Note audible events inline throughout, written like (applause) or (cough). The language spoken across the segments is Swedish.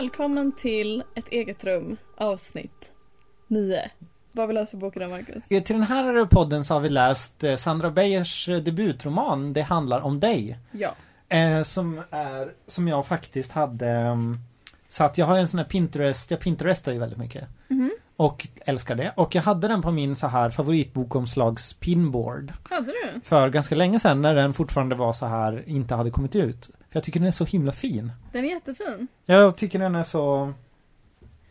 Välkommen till ett eget rum, avsnitt 9. Vad vill du ha för bok idag, Marcus? Eh, Till den här podden så har vi läst eh, Sandra Beijers eh, debutroman Det handlar om dig. Ja. Eh, som är, som jag faktiskt hade um, Så att jag har en sån här Pinterest, jag Pinterestar ju väldigt mycket. Mhm. Och älskar det. Och jag hade den på min så här favoritbokomslags pinboard. Hade du? För ganska länge sedan när den fortfarande var så här, inte hade kommit ut. För jag tycker den är så himla fin. Den är jättefin. Jag tycker den är så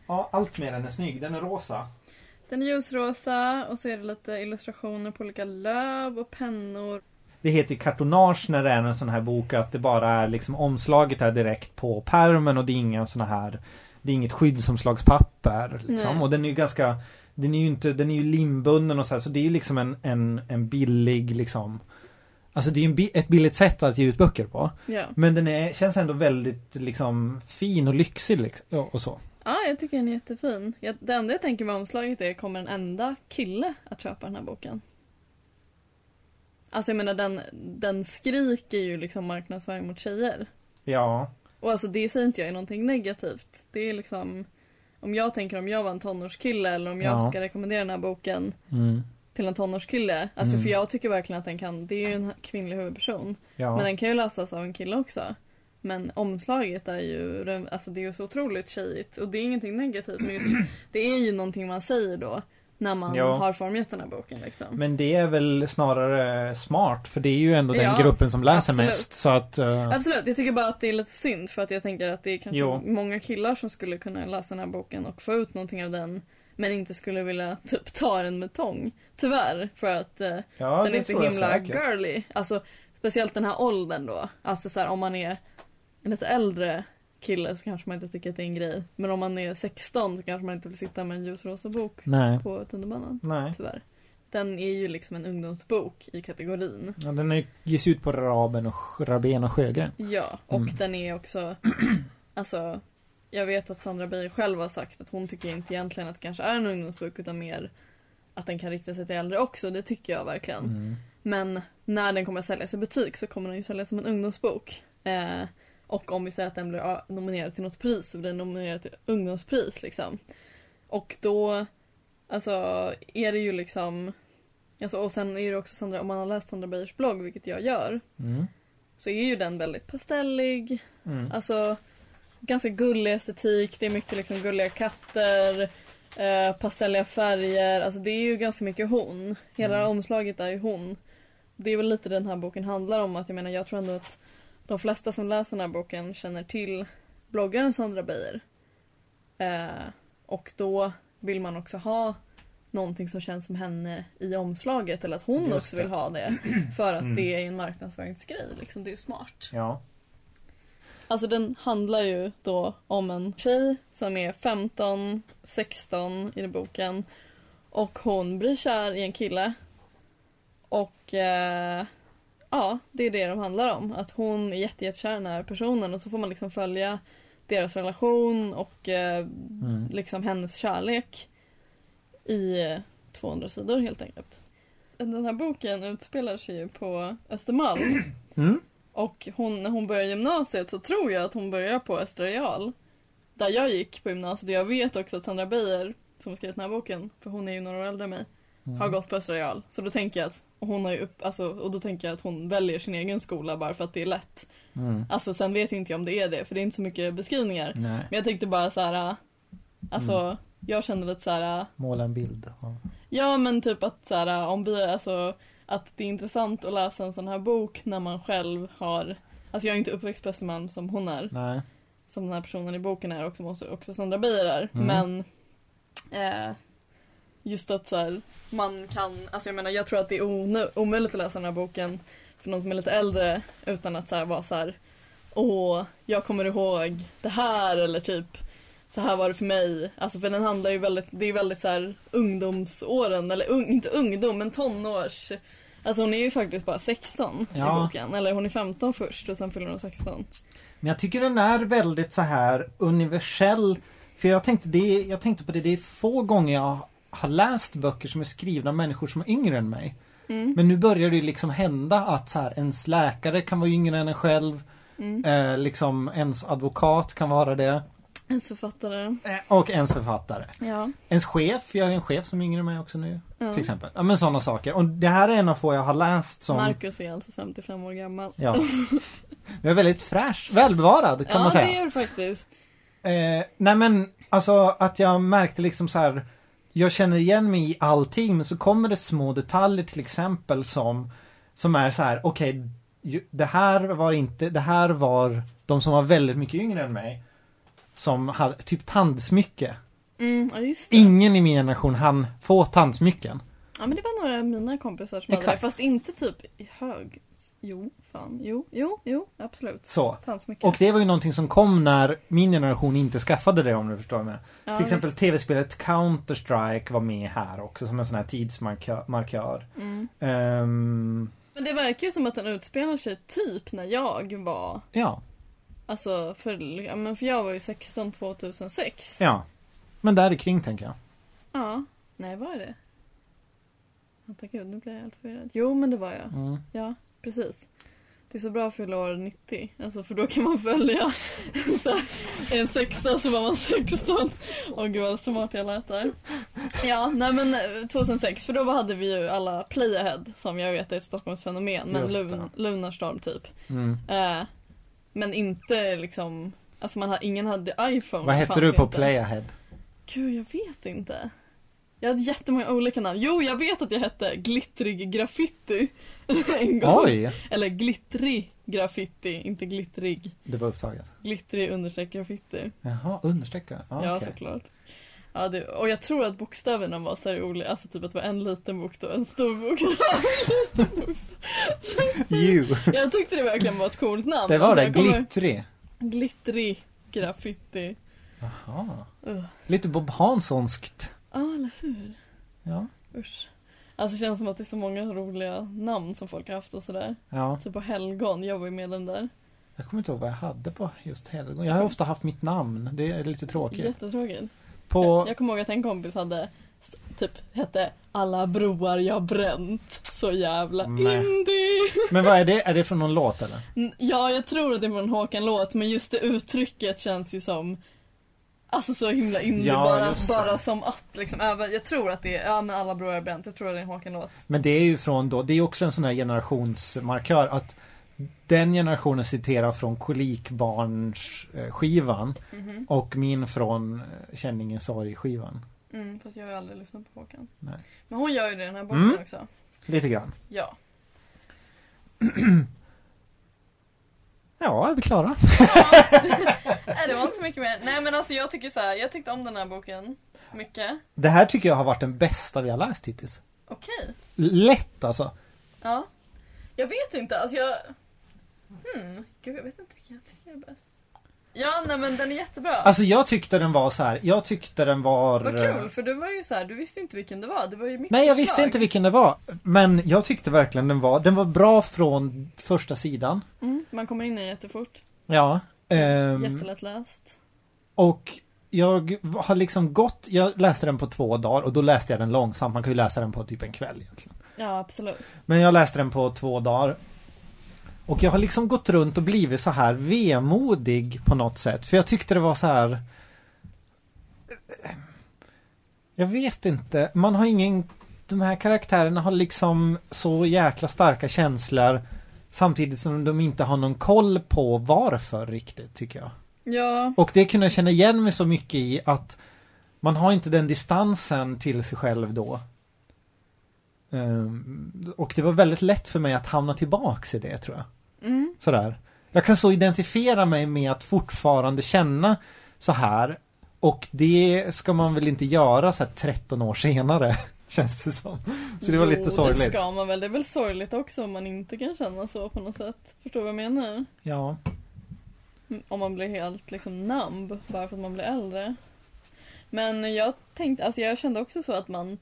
Ja, allt med den är snygg. Den är rosa. Den är ljusrosa och så är det lite illustrationer på olika löv och pennor. Det heter kartonage när det är en sån här bok att det bara är liksom omslaget är direkt på pärmen och det är inga såna här Det är inget skyddsomslagspapper liksom. Nej. Och den är ju ganska Den är ju inte, den är ju limbunden och så här så det är ju liksom en, en, en billig liksom Alltså det är ju ett billigt sätt att ge ut böcker på. Ja. Men den är, känns ändå väldigt liksom fin och lyxig liksom, och så. Ja, jag tycker den är jättefin. Jag, det enda jag tänker med omslaget är, kommer en enda kille att köpa den här boken? Alltså jag menar den, den skriker ju liksom marknadsföring mot tjejer. Ja. Och alltså det säger inte jag är någonting negativt. Det är liksom Om jag tänker om jag var en tonårskille eller om jag Ja. ska rekommendera den här boken Mm. Till en tonårskille. Alltså Mm. för jag tycker verkligen att den kan, det är ju en kvinnlig huvudperson. Ja. Men den kan ju läsas av en kille också. Men omslaget är ju, alltså det är ju så otroligt tjejigt. Och det är ingenting negativt men just, (clears throat) det är ju någonting man säger då. När man Ja. har formgett den här boken liksom. Men det är väl snarare smart för det är ju ändå den Ja, gruppen som läser absolut. mest så att eh, Absolut, jag tycker bara att det är lite synd för att jag tänker att det är kanske Jo. många killar som skulle kunna läsa den här boken och få ut någonting av den. Men inte skulle vilja typ ta den med tång. Tyvärr, för att eh, Ja, den är så himla girly. Alltså, speciellt den här åldern då. Alltså så här, om man är en lite äldre kille så kanske man inte tycker att det är en grej. Men om man är 16 så kanske man inte vill sitta med en ljusrosa bok Nej. på tunnelbanan. Nej. Tyvärr. Den är ju liksom en ungdomsbok i kategorin. Ja, den är, ges ut på Raben och Rabén och Sjögren. Ja, och Mm. den är också (clears throat) Alltså Jag vet att Sandra Beijer själv har sagt att hon tycker inte egentligen att det kanske är en ungdomsbok utan mer att den kan rikta sig till äldre också, det tycker jag verkligen. Mm. Men när den kommer att säljas i butik så kommer den ju säljas som en ungdomsbok. Eh, och om vi säger att den blir nominerad till något pris så blir den nominerad till ungdomspris liksom. Och då Alltså är det ju liksom Alltså, och sen är det också Sandra, om man har läst Sandra Beijers blogg, vilket jag gör, Mm. så är ju den väldigt pastellig. Mm. Alltså ganska gullig estetik, det är mycket liksom gulliga katter, eh, pastelliga färger, alltså det är ju ganska mycket hon. Hela Mm. omslaget är ju hon. Det är väl lite den här boken handlar om, att jag menar jag tror ändå att de flesta som läser den här boken känner till bloggaren Sandra Beijer. Eh, och då vill man också ha någonting som känns som henne i omslaget eller att hon Just också det. vill ha det. För att Mm. det är en marknadsföringsgrej, liksom. det är smart. Ja. Alltså den handlar ju då om en tjej som är 15, 16 i den boken. Och hon blir kär i en kille. Och eh, ja, det är det de handlar om. Att hon är jätte, jättekär i den här personen och så får man liksom följa deras relation och eh, Mm. liksom hennes kärlek i eh, 200 sidor helt enkelt. Den här boken utspelar sig ju på Östermalm. Mm. Och hon, när hon börjar gymnasiet så tror jag att hon börjar på Östra Real. Där jag gick på gymnasiet och jag vet också att Sandra Beijer, som skrivit den här boken, för hon är ju några år äldre än mig, Mm. har gått på Östra Real. Så då tänker jag att, och hon har ju upp, alltså, och då tänker jag att hon väljer sin egen skola bara för att det är lätt. Mm. Alltså sen vet jag inte om det är det, för det är inte så mycket beskrivningar. Nej. Men jag tänkte bara så här. alltså Mm. jag kände lite så här. Måla en bild. av- Ja men typ att så här, om vi, alltså att det är intressant att läsa en sån här bok när man själv har Alltså jag är inte uppväxt på Östermalm som hon är, Nej. som den här personen i boken är och som också, också Sandra Beijer är. Mm. Men eh, just att så här, man kan, alltså jag menar jag tror att det är onö- omöjligt att läsa den här boken för någon som är lite äldre utan att så här, vara så här Åh, jag kommer ihåg det här eller typ så här var det för mig. Alltså för den handlar ju väldigt, det är väldigt så här ungdomsåren, eller un, inte ungdom men tonårs. Alltså hon är ju faktiskt bara 16 i Ja. boken. Eller hon är 15 först och sen fyller hon 16. Men jag tycker den är väldigt så här universell. För jag tänkte, det, jag tänkte på det, det är få gånger jag har läst böcker som är skrivna av människor som är yngre än mig. Mm. Men nu börjar det liksom hända att så här, ens läkare kan vara yngre än en själv. Mm. Eh, liksom ens advokat kan vara det. Ens författare. Eh, Och ens författare. Ja. Ens chef, jag är en chef som är yngre än mig också nu. ja. Till exempel. Ja men sådana saker. Och det här är en av få jag har läst som Marcus är alltså 55 år gammal. Ja. Jag är väldigt fräsch, välbevarad kan ja, man säga. det är det faktiskt. Eh, nej men alltså att jag märkte liksom så här. Jag känner igen mig i allting men så kommer det små detaljer till exempel som Som är så här, okej ju- Det här var inte, det här var de som var väldigt mycket yngre än mig Som hade, typ tandsmycke Mm, ja just det. Ingen i min generation hann få tandsmycken Ja men det var några av mina kompisar som hade Exakt. det, fast inte typ i hög... Jo, fan. Jo, jo, jo, absolut. Så Tandsmycke. Och det var ju någonting som kom när min generation inte skaffade det om du förstår mig ja, Till exempel visst. tv-spelet Counter-Strike var med här också som en sån här tidsmarkör. Mm. Ehm, Men det verkar ju som att den utspelar sig typ när jag var... ja, Alltså, för, ja, men för jag var ju 16 2006. ja. Men där kring tänker jag. Ja. Nej, vad är det? Vänta gud, nu blir jag helt förvirrad. Jo, men det var jag. Mm. Ja, precis. Det är så bra att fylla år 90. Alltså för då kan man följa (laughs) en sexa så var man 16. Åh gud vad smart jag lät där. Ja, nej men eh, 2006 för då hade vi ju alla Playahead som jag vet är ett Stockholmsfenomen. Men. Lun, Lunarstorm typ. Mm. Eh, men inte liksom, alltså man ingen hade iPhone. Vad hette du på inte. Playahead? Gud, jag vet inte. Jag hade jättemånga olika namn. Jo, jag vet att jag hette Glittrig Graffiti. (laughs) en gång. Oj! Eller glittrig graffiti, inte glittrig. Det var upptaget. Glittrig understreck graffiti. Jaha, understreckare. Ja, Ja, såklart. Ja, det, och jag tror att bokstäverna var så här olika, alltså typ att det var en liten bokstav en stor bokstav. (laughs) You. jag tyckte det verkligen var ett coolt namn. Det var Alltså, det, kommer- glittrig. Glittrig graffiti. Jaha. Uh. Lite Bob Hanssonskt. Ja, eller hur? Ja. Usch. Alltså det känns som att det är så många roliga namn som folk har haft och sådär. ja. Typ på helgon, jag var ju medlem där. Jag kommer inte ihåg vad jag hade på just helgon. Jag har ofta haft mitt namn. Det är lite tråkigt. Jättetråkigt. På... Jag kommer ihåg att en kompis hade typ hette Alla broar jag bränt. Så jävla Nej. indie. Men vad är det? Är det från någon låt eller? Ja, jag tror att det var en Håkan-låt men just det uttrycket känns ju som Alltså så himla indie Ja, bara, bara som att liksom, även- jag tror att det är, ja men alla broar jag bränt, jag tror att det är en Håkan-låt. Men det är ju från då, det är också en sån här generationsmarkör att den generationen citerar från Kolikbarns-skivan Mhm. och min från eh, Känningens sorg-skivan. Mm, fast jag har ju aldrig lyssnat på Håkan. Nej. Men hon gör ju det i den här boken Mm. också. Lite grann. Ja. (clears throat) Ja, är vi klara? Nej, det var inte så mycket mer. Nej men alltså jag tycker så här, jag tyckte om den här boken mycket. Det här tycker jag har varit den bästa vi har läst hittills. Okej. Lätt alltså. Ja. Jag vet inte, alltså jag... Hmm, gud jag vet inte vilken jag tycker är bäst. Ja, nej men den är jättebra. Alltså jag tyckte den var så här. jag tyckte den var... Vad eh, kul, för du var ju så här, du visste inte vilken det var. Det var ju mitt Nej, jag förslag. visste inte vilken det var. Men jag tyckte verkligen den var, den var bra från första sidan. Mm, man kommer in i jättefort. Ja. ehm, Jättelätt läst. Och jag har liksom gått, jag läste den på två dagar och då läste jag den långsamt. Man kan ju läsa den på typ en kväll egentligen. Ja, absolut. Men jag läste den på två dagar. Och jag har liksom gått runt och blivit så här vemodig på något sätt. För jag tyckte det var så här. Jag vet inte. Man har ingen. De här karaktärerna har liksom så jäkla starka känslor. Samtidigt som de inte har någon koll på varför riktigt tycker jag. Ja, Och det kunde jag känna igen mig så mycket i att man har inte den distansen till sig själv då. Ehm, och det var väldigt lätt för mig att hamna tillbaks i det tror jag. Mm, Sådär. Jag kan så identifiera mig med att fortfarande känna så här. Och det ska man väl inte göra så här 13 år senare. (laughs) Känns det som. Så det var jo, lite sorgligt. det ska man väl. Det är väl sorgligt också om man inte kan känna så på något sätt. Förstår du vad jag menar? Ja. Om man blir helt liksom numb bara för att man blir äldre. Men jag tänkte, alltså jag kände också så att man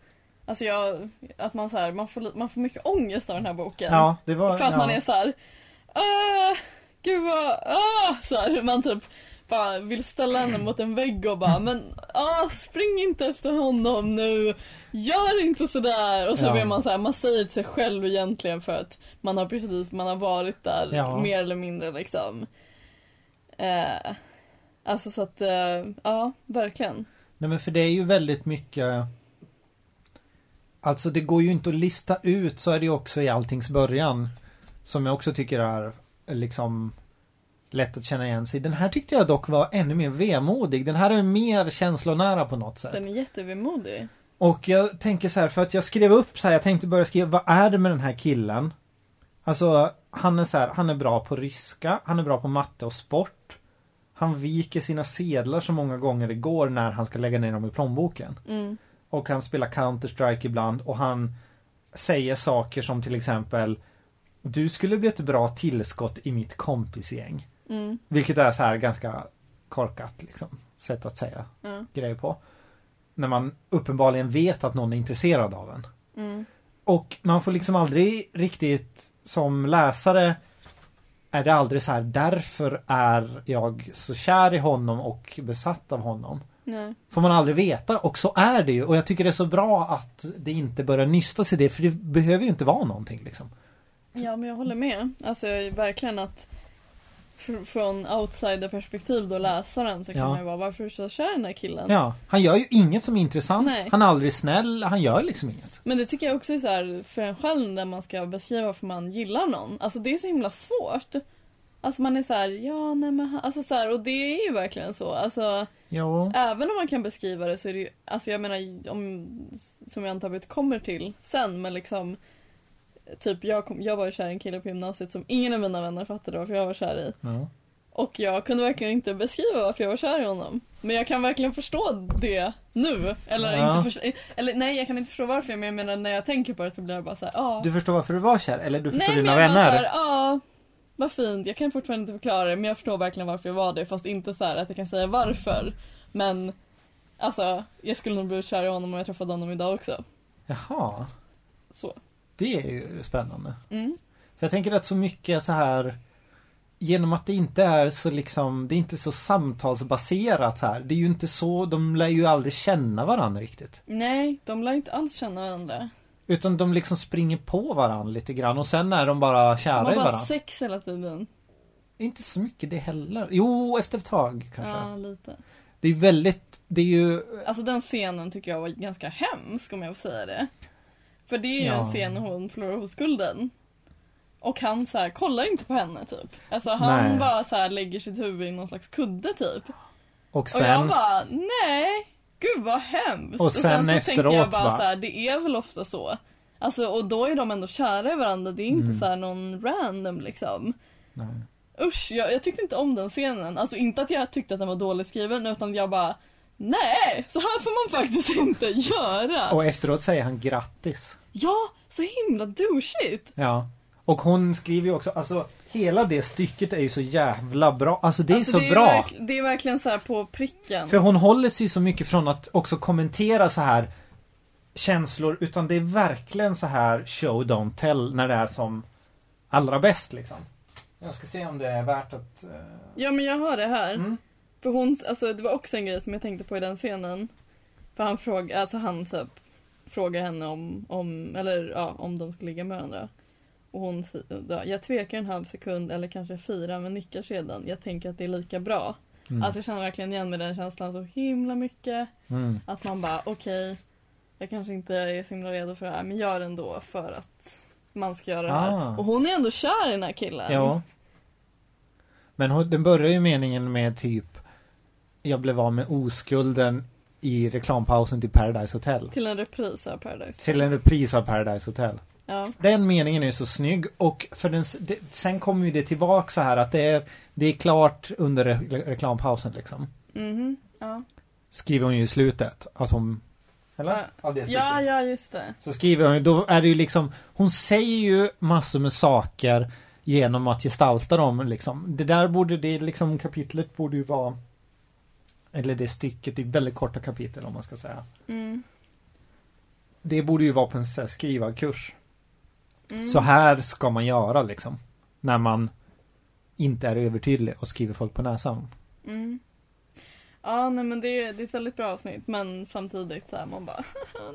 Alltså jag, att man så här, man får, man får mycket ångest av den här boken. Ja, det var... För att ja. man är så här. "Åh, gud vad, ah, så här, man typ bara vill ställa henne mot en vägg och bara men ah, spring inte efter honom nu, gör inte sådär. Och så Ja. blir man så här, man säger till sig själv egentligen för att man har precis, man har varit där Ja. mer eller mindre liksom. Eh, Alltså så att, eh, ja, verkligen. Nej men för det är ju väldigt mycket Alltså det går ju inte att lista ut så är det ju också i alltings början Som jag också tycker är liksom Lätt att känna igen sig Den här tyckte jag dock var ännu mer vemodig Den här är mer känslonära på något sätt Den är jättevemodig. Och jag tänker så här för att jag skrev upp så här Jag tänkte börja skriva Vad är det med den här killen? Alltså han är så här, han är bra på ryska Han är bra på matte och sport Han viker sina sedlar så många gånger det går när han ska lägga ner dem i plånboken Mm. och han spelar Counter-Strike ibland och han säger saker som till exempel Du skulle bli ett bra tillskott i mitt kompisgäng. Mm. Vilket är så här ganska korkat liksom. Sätt att säga Ja. grejer på. När man uppenbarligen vet att någon är intresserad av en. Mm. Och man får liksom aldrig riktigt som läsare är det aldrig så här därför är jag så kär i honom och besatt av honom. Nej. Får man aldrig veta och så är det ju och jag tycker det är så bra att det inte börjar nystas i det för det behöver ju inte vara någonting liksom. Ja, men jag håller med. Alltså verkligen att fr- från outsiderperspektiv då läsaren så kan Ja. man ju vara varför är så kär den här killen? Ja, han gör ju inget som är intressant. Nej. Han är aldrig snäll, han gör liksom inget. Men det tycker jag också är så här för en själv när man ska beskriva varför man gillar någon. Alltså det är så himla svårt. Alltså man är så här, ja nej men han- alltså så här, och det är ju verkligen så. Alltså Jo. även om man kan beskriva det så är det ju, alltså jag menar om, som jag antar att vi kommer till sen men liksom Typ jag, kom, jag var kär i en kille på gymnasiet som ingen av mina vänner fattade varför jag var kär i. Ja. Och jag kunde verkligen inte beskriva varför jag var kär i honom. Men jag kan verkligen förstå det nu. Eller, Ja. inte förstå, eller nej, jag kan inte förstå varför. Men jag menar när jag tänker på det så blir jag bara såhär, ja. Du förstår varför du var kär? Eller du förstår nej, dina men jag bara vänner? såhär, ja. Vad fint, jag kan fortfarande inte förklara det men jag förstår verkligen varför jag var det fast inte så här att jag kan säga varför. Men alltså, jag skulle nog bli kär i honom om jag träffade honom idag också. Jaha. Så. Det är ju spännande. Mm. För jag tänker att så mycket så här Genom att det inte är så liksom Det är inte så samtalsbaserat här Det är ju inte så De lär ju aldrig känna varandra riktigt Nej, de lär inte alls känna varandra. Utan de liksom springer på varandra lite grann och sen är de bara De kära har i bara varandra sex hela tiden. Inte så mycket det heller Jo, efter ett tag kanske Ja, lite. Det är väldigt Det är ju Alltså den scenen tycker jag var ganska hemsk om jag får säga det. För det är ju Ja. en scen när hon förlorar oskulden. Och han så här, kollar inte på henne typ. Alltså han Nej. bara så här, lägger sitt huvud i någon slags kudde typ. Och Och jag sen bara, nej, gud vad hemskt. Och sen så efteråt tänker jag bara, bara- så här, det är väl ofta så. Alltså och då är de ändå kära i varandra, det är inte Mm. så här någon random liksom. Nej. Usch, jag, jag tyckte inte om den scenen. Alltså inte att jag tyckte att den var dåligt skriven utan jag bara Nej, så här får man faktiskt inte göra. Och efteråt säger han grattis Ja, så himla douchigt. Ja Och hon skriver ju också Alltså Hela det stycket är ju så jävla bra Alltså det är alltså, så det bra verk- det är verkligen så här på pricken. För hon håller sig så mycket från att också kommentera så här känslor utan det är verkligen så här show don't tell när det är som allra bäst liksom. Jag ska se om det är värt att... eh, Ja men jag har det här. Mm. För hon, alltså det var också en grej som jag tänkte på i den scenen. För han frågar, alltså han så frågar henne om, om, eller ja, om de ska ligga med varandra. Och hon säger, ja, jag tvekar en halv sekund eller kanske fyra men nickar sedan. Jag tänker att det är lika bra. Mm. Alltså jag känner verkligen igen med den känslan så himla mycket. Mm. Att man bara okej, jag kanske inte är så himla redo för det här men gör det ändå för att man ska göra det här. Ah. Och hon är ändå kär i den här killen. Ja. Men hon, den börjar ju meningen med typ Jag blev av med oskulden i reklampausen till Paradise Hotel. Till en repris av Paradise. Till en repris av Paradise Hotel. Ja. Den meningen är så snygg och för den, det, sen kommer ju det tillbaka så här att det är, det är klart under re, reklampausen liksom. Mhm. Ja. Skriver hon ju i slutet. Att hon... Eller? Ja. Av det stycket. ja, ja just det. Så skriver hon ju, då är det ju liksom Hon säger ju massor med saker Genom att gestalta dem liksom. Det där borde, det liksom kapitlet borde ju vara Eller det stycket, är väldigt korta kapitel om man ska säga. Mm. Det borde ju vara på en så här skrivarkurs. Mm. Så här ska man göra liksom. När man inte är övertydlig och skriver folk på näsan. Mm. Ja, nej men det är, det är ett väldigt bra avsnitt men samtidigt så här man bara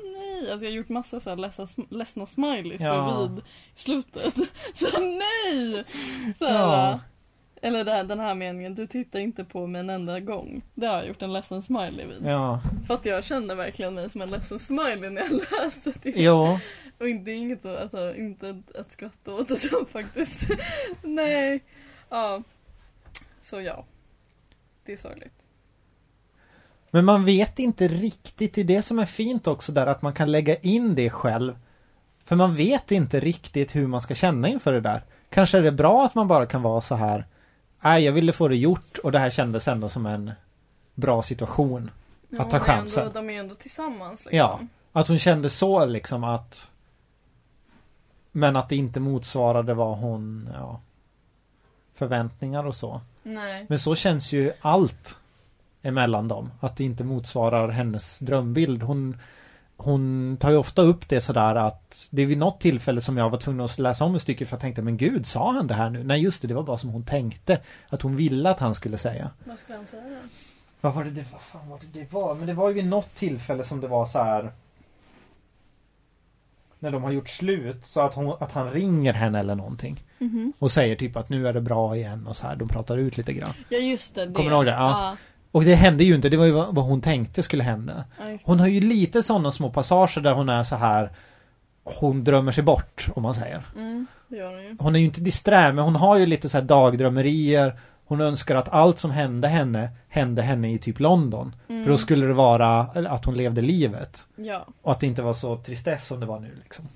nej. Alltså jag har gjort massa så här ledsna, ledsna smileys Ja. bredvid i slutet. (laughs) Så nej! Så här, Ja. Eller här, den här meningen, du tittar inte på mig en enda gång. Det har jag gjort en ledsen smiley vid. Ja. För att jag kände verkligen mig som en ledsen smiley när jag läste det. Jo. Och det är inget att, alltså, inte att skratta åt utan faktiskt, (laughs) nej. Ja. Så ja. Det är sorgligt. Men man vet inte riktigt, det är det som är fint också där att man kan lägga in det själv. För man vet inte riktigt hur man ska känna inför det där. Kanske är det bra att man bara kan vara så här. Nej, jag ville få det gjort och det här kändes ändå som en bra situation. Att ta chansen. Ändå, de är ju ändå tillsammans liksom. Ja. Att hon kände så liksom att Men att det inte motsvarade vad hon, ja Förväntningar och så. Nej. Men så känns ju allt emellan dem. Att det inte motsvarar hennes drömbild. Hon, hon tar ju ofta upp det sådär att det är vid något tillfälle som jag var tvungen att läsa om ett stycke för jag tänkte men gud, sa han det här nu? Nej just det, det var bara som hon tänkte. Att hon ville att han skulle säga. Vad skulle han säga då? Vad var det, det vad fan var det det var? Men det var ju vid något tillfälle som det var så här. När de har gjort slut så att, hon, att han ringer henne eller någonting. Mhm. Och säger typ att nu är det bra igen och så här. De pratar ut lite grann. Ja just det. det. Kommer du ihåg det? Ja. Och det hände ju inte, det var ju vad hon tänkte skulle hända. Ja. Hon har ju lite sådana små passager där hon är så här Hon drömmer sig bort om man säger. Mm, det gör hon ju. Hon är ju inte disträ men hon har ju lite så här dagdrömmerier. Hon önskar att allt som hände henne hände henne i typ London. Mm. För då skulle det vara att hon levde livet. Ja. Och att det inte var så tristess som det var nu liksom.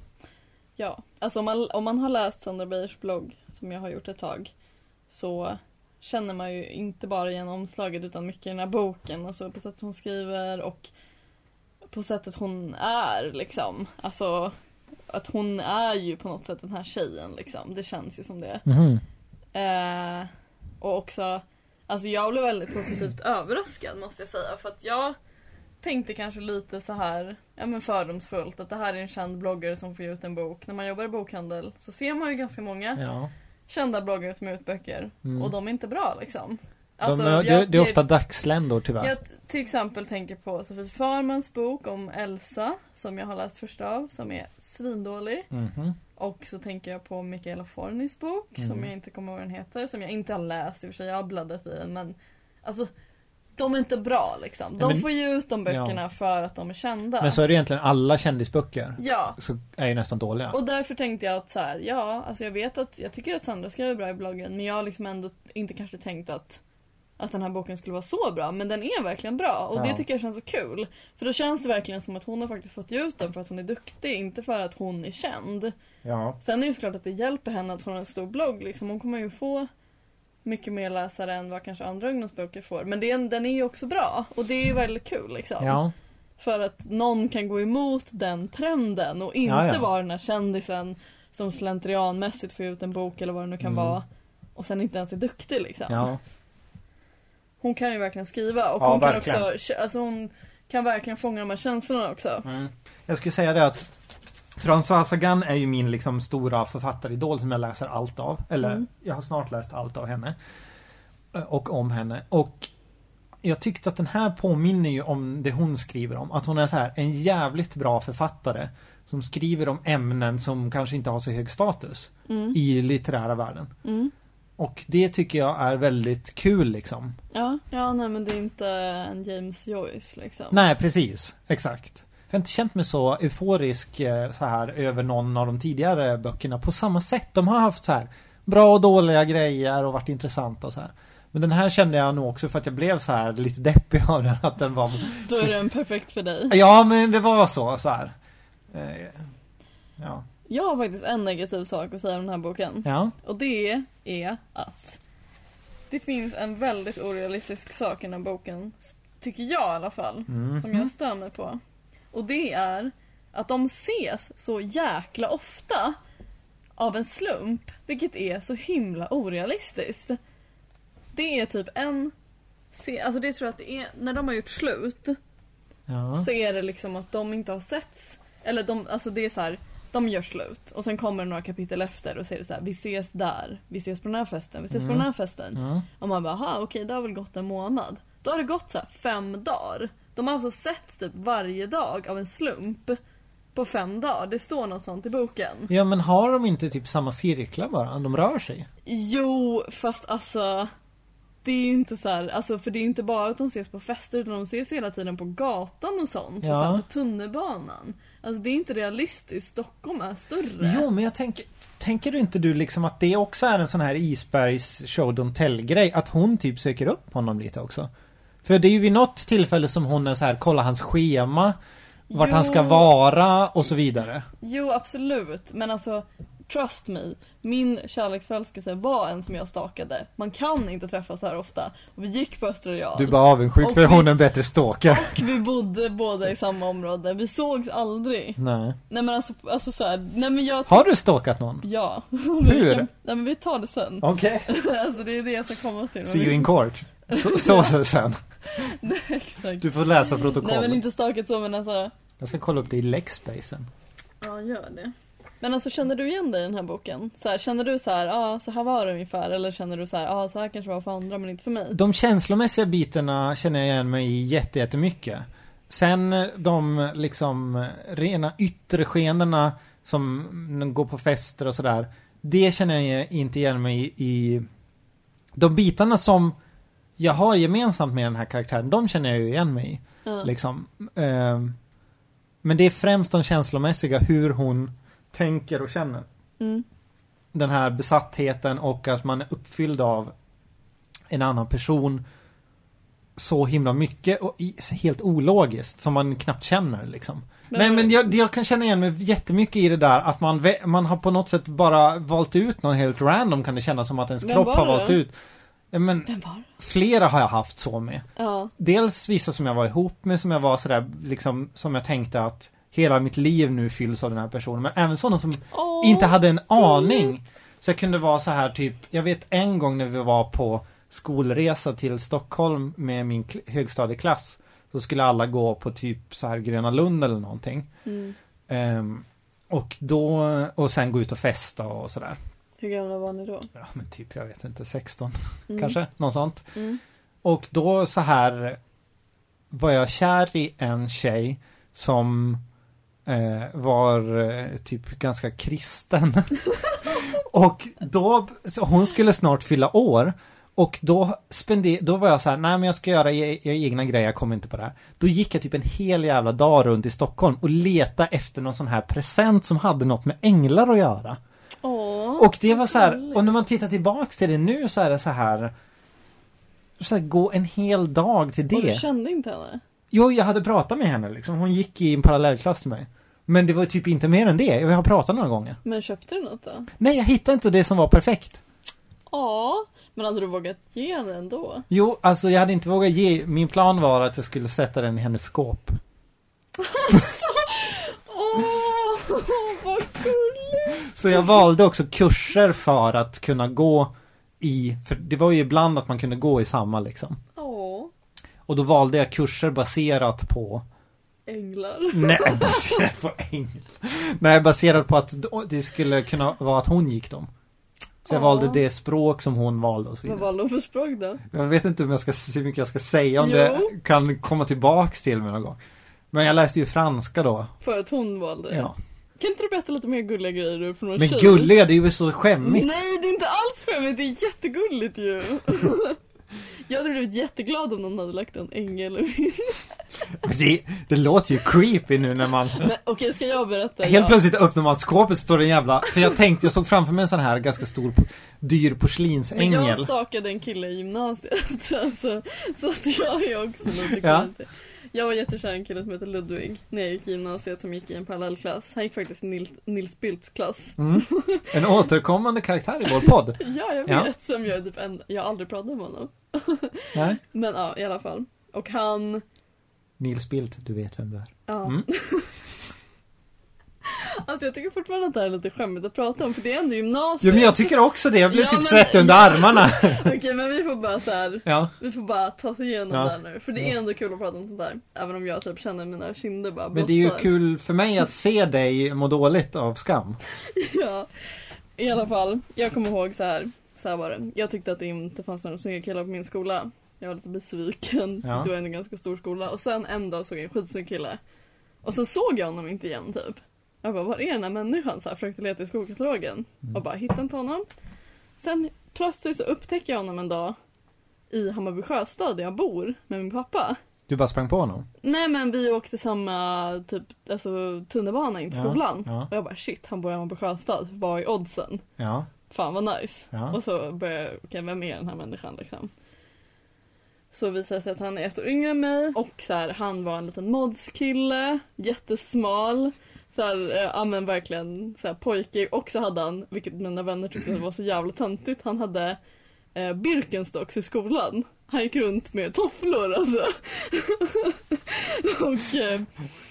Ja, alltså om man, om man har läst Sandra Beijers blogg, som jag har gjort ett tag, så känner man ju inte bara igen omslaget utan mycket i den här boken, alltså på sättet hon skriver och på sättet hon är liksom. Alltså att hon är ju på något sätt den här tjejen liksom, det känns ju som det. Mhm. Eh, och också, alltså jag blev väldigt positivt överraskad måste jag säga för att jag tänkte kanske lite så här, ja men fördomsfullt att det här är en känd bloggare som får ut en bok. När man jobbar i bokhandel så ser man ju ganska många Ja. Kända bloggare som ger ut böcker Mm. och de är inte bra liksom. De, Alltså, det, jag- det är ofta dagsländor tyvärr. jag till exempel tänker på Sofie Farmans bok om Elsa som jag har läst först av som är svindålig. Mhm. Och så tänker jag på Michaela Fornis bok som Mm. jag inte kommer ihåg vad den heter. Som jag inte har läst i och för sig, jag har bladdat i den men Alltså de är inte bra liksom. De men- får ju ut de böckerna för att de är kända. Men så är det egentligen alla kändisböcker. Ja. Så är ju nästan dåliga. Och därför tänkte jag att så här, ja, alltså jag vet att jag tycker att Sandra skriver bra i bloggen men jag har liksom ändå inte kanske tänkt att att den här boken skulle vara så bra, men den är verkligen bra och Ja. det tycker jag känns så kul. För då känns det verkligen som att hon har faktiskt fått ut den för att hon är duktig, inte för att hon är känd. Ja. Sen är det såklart att det hjälper henne att hon har en stor blogg. Liksom. Hon kommer ju få mycket mer läsare än vad kanske andra ungdomsböcker får. Men det är, en- den är ju också bra och det är ju väldigt kul liksom. Ja. För att någon kan gå emot den trenden och inte Ja, ja. vara den här kändisen som slentrianmässigt får ut en bok eller vad det nu kan Mm. vara. Och sen inte ens är duktig liksom. Ja. Hon kan ju verkligen skriva och Ja, hon kan verkligen. också, alltså hon kan verkligen fånga de här känslorna också. Mm. Jag skulle säga det att François Sagan är ju min liksom stora författaridol som jag läser allt av. Eller Mm. jag har snart läst allt av henne. Eh, Och om henne. Och jag tyckte att den här påminner ju om det hon skriver om. Att hon är så här en jävligt bra författare. Som skriver om ämnen som kanske inte har så hög status. Mm. I litterära världen. Mm. Och det tycker jag är väldigt kul liksom. Ja, ja nej men det är inte en James Joyce liksom. Nej, precis. Exakt. Jag har inte känt mig så euforisk eh, så här över någon av de tidigare böckerna på samma sätt. De har haft så här bra och dåliga grejer och varit intressanta och så här. Men den här kände jag nog också för att jag blev så här lite deppig av den. Att den var... Då är den perfekt för dig. Ja, men det var så, så här. Eh, Ja. Jag har faktiskt en negativ sak att säga om den här boken. Ja. Och det är att det finns en väldigt orealistisk sak i den här boken. Tycker jag i alla fall. Mm. Som jag stör mig på. Och det är att de ses så jäkla ofta av en slump. Vilket är så himla orealistiskt. Det är typ en Alltså det tror jag att det är, när de har gjort slut Ja. så är det liksom att de inte har setts. Eller de, alltså det är så här, de gör slut och sen kommer det några kapitel efter och det så här, vi ses där, vi ses på den här festen, vi ses på Mm. den här festen. Ja. Och man bara, okej det har väl gått en månad. Då har det gått så fem dagar. De har alltså sett typ varje dag av en slump. på fem dagar. Det står något sånt i boken. Ja men har de inte typ samma cirklar bara? De rör sig. Jo, fast alltså det är ju inte så här, alltså för det är ju inte bara att de ses på fester utan de ses hela tiden på gatan och sånt. Ja. Och så här på tunnelbanan. Alltså det är inte realistiskt, Stockholm är större. Jo men jag tänker Tänker du inte du liksom att det också är en sån här isbergs show don't tell grej? Att hon typ söker upp honom lite också? För det är ju vid något tillfälle som hon är så här, kolla hans schema Vart Jo. han ska vara och så vidare. Jo absolut, men alltså Trust me, min kärleksförälskelse var en som jag stakade. Man kan inte träffas så här ofta. Och vi gick på Östra Real. Du är bara avundsjuk för vi- hon är en bättre stalker. Och vi bodde båda i samma område. Vi sågs aldrig. Nej. Nej men alltså, alltså så här, nej men jag Har du stalkat någon? Ja. Hur? (laughs) Nej men vi tar det sen. Okej. (laughs) alltså det är det jag ska komma till. See you in court. Så, så, sen. (laughs) Exakt. Du får läsa protokoll. Nej men inte stakat så men alltså. Jag ska kolla upp det i Lexspacen. Ja gör det. Men alltså känner du igen dig i den här boken? Så här, känner du så här, ja ah, så här var det ungefär? Eller känner du så här, ja ah, så här kanske var för andra men inte för mig? De känslomässiga bitarna känner jag igen mig i jätte- jättemycket. Sen de liksom rena yttre skeendena som går på fester och sådär. Det känner jag inte igen mig i. De bitarna som jag har gemensamt med den här karaktären, de känner jag ju igen mig i. Ja. Liksom. Ehm, Men det är främst de känslomässiga, hur hon tänker och känner. Mm. Den här besattheten och att man är uppfylld av en annan person så himla mycket och helt ologiskt som man knappt känner liksom. Nej men jag, jag kan känna igen mig jättemycket i det där att man, man har på något sätt bara valt ut någon helt random kan det kännas som att ens kropp har valt ut. Ja, Men Vem var flera har jag haft så med. Ja. Dels vissa som jag var ihop med som jag var sådär liksom som jag tänkte att hela mitt liv nu fylls av den här personen. Men även sådana som Åh. inte hade en aning. Så jag kunde vara så här typ, jag vet en gång när vi var på skolresa till Stockholm med min kl- högstadieklass. Så skulle alla gå på typ så här Gröna Lund eller någonting. Mm. Ehm, och då, och sen gå ut och festa och sådär. Hur gamla var ni då? Ja men typ, jag vet inte, 16 Mm. kanske, något sånt. Mm. Och då så här var jag kär i en tjej som eh, var eh, typ ganska kristen. (laughs) och då, hon skulle snart fylla år. Och då spender, då var jag så här, nej men jag ska göra e- e- egna grejer, jag kommer inte på det här. Då gick jag typ en hel jävla dag runt i Stockholm och letade efter någon sån här present som hade något med änglar att göra. Åh. Och det var så här, och när man tittar tillbaks till det nu så är det så här så här, gå en hel dag till Och du det. kände inte henne? Jo, jag hade pratat med henne liksom. Hon gick i en parallellklass till mig. Men det var typ inte mer än det. Jag har pratat några gånger. Men köpte du något då? Nej, jag hittade inte det som var perfekt. Ja. Men hade du vågat ge henne ändå? Jo, alltså jag hade inte vågat ge. Min plan var att jag skulle sätta den i hennes skåp. (laughs) Åh, vad gulligt! (laughs) Så jag valde också kurser för att kunna gå i, för det var ju ibland att man kunde gå i samma liksom. Åh, Och då valde jag kurser baserat på änglar. Nej, (laughs) baserat på engelska. Nej, baserat på att det skulle kunna vara att hon gick dem. Så jag Ja. valde det språk som hon valde och så Vad vidare. valde hon för språk då? Jag vet inte om jag ska, hur mycket jag ska säga om Jo. det kan komma tillbaks till mig någon gång. Men jag läste ju franska då. För att hon valde? Ja. Kan inte du berätta lite mer gulliga grejer du från någon Men tjej? gulliga, det är ju så skämmigt. Nej, det är inte alls skämmigt, det är jättegulligt ju. (laughs) Jag hade blivit jätteglad om någon hade lagt en ängel i. Det, det låter ju creepy nu när man Men okej, ska jag berätta? Helt Ja. plötsligt öppnar man skåpet står en jävla För jag tänkte, jag såg framför mig en sån här ganska stor dyr Men porslinsängel jag stakade en kille i gymnasiet, (laughs) alltså, så att jag är också något Ja. ja. Jag var jättekär i en kille som heter Ludvig när jag gick i gymnasiet som gick i en parallellklass. Han gick faktiskt i Nils, Nils Bildts klass. mm. En återkommande karaktär i vår podd (laughs) Ja, jag Ja. vet. Som jag, typ en, jag har aldrig pratat med honom. Nej. (laughs) Men ja, i alla fall. Och han, Nils Bildt, du vet vem du är ja. Mm. (laughs) Alltså jag tycker fortfarande att det här är lite skämmigt att prata om för det är ändå gymnasiet. Jo men jag tycker också det, jag blir Ja, typ men- svettig under armarna (laughs) Okej men vi får bara så här. Ja, Vi får bara ta oss igenom Ja. det här nu. För det är ändå kul att prata om sånt där. Även om jag typ känner mina kinder bara men det är ju kul för mig att se dig må dåligt av skam (laughs) Ja. I alla fall, jag kommer ihåg så här. Så här var det. Jag tyckte att det inte fanns några snygga killar på min skola. Jag var lite besviken. Ja. Det var ändå en ganska stor skola. Och sen en dag såg jag en skitsnygg kille. Och sen såg jag honom inte igen typ. Jag bara, var är den här människan? Så här, försökte leta i skolkatalogen Mm. och bara hittade inte honom. Sen plötsligt så upptäcker jag honom en dag i Hammarby Sjöstad där jag bor med min pappa. Du bara sprang på honom? Nej men vi åkte samma typ, alltså, tunnelbana in till Ja, skolan. ja. Och jag bara shit, han bor i Hammarby Sjöstad. Vad är oddsen? Ja. Fan vad nice. Ja. Och så började jag, okej vem är den här människan liksom? Så visade det sig att han är ett år yngre än mig och så här, han var en liten modskille, jättesmal. Så här, eh, ja men verkligen så här, pojkig och så hade han, vilket mina vänner tyckte var så jävla töntigt, han hade eh, Birkenstocks i skolan. Han gick runt med tofflor alltså. (laughs) och eh,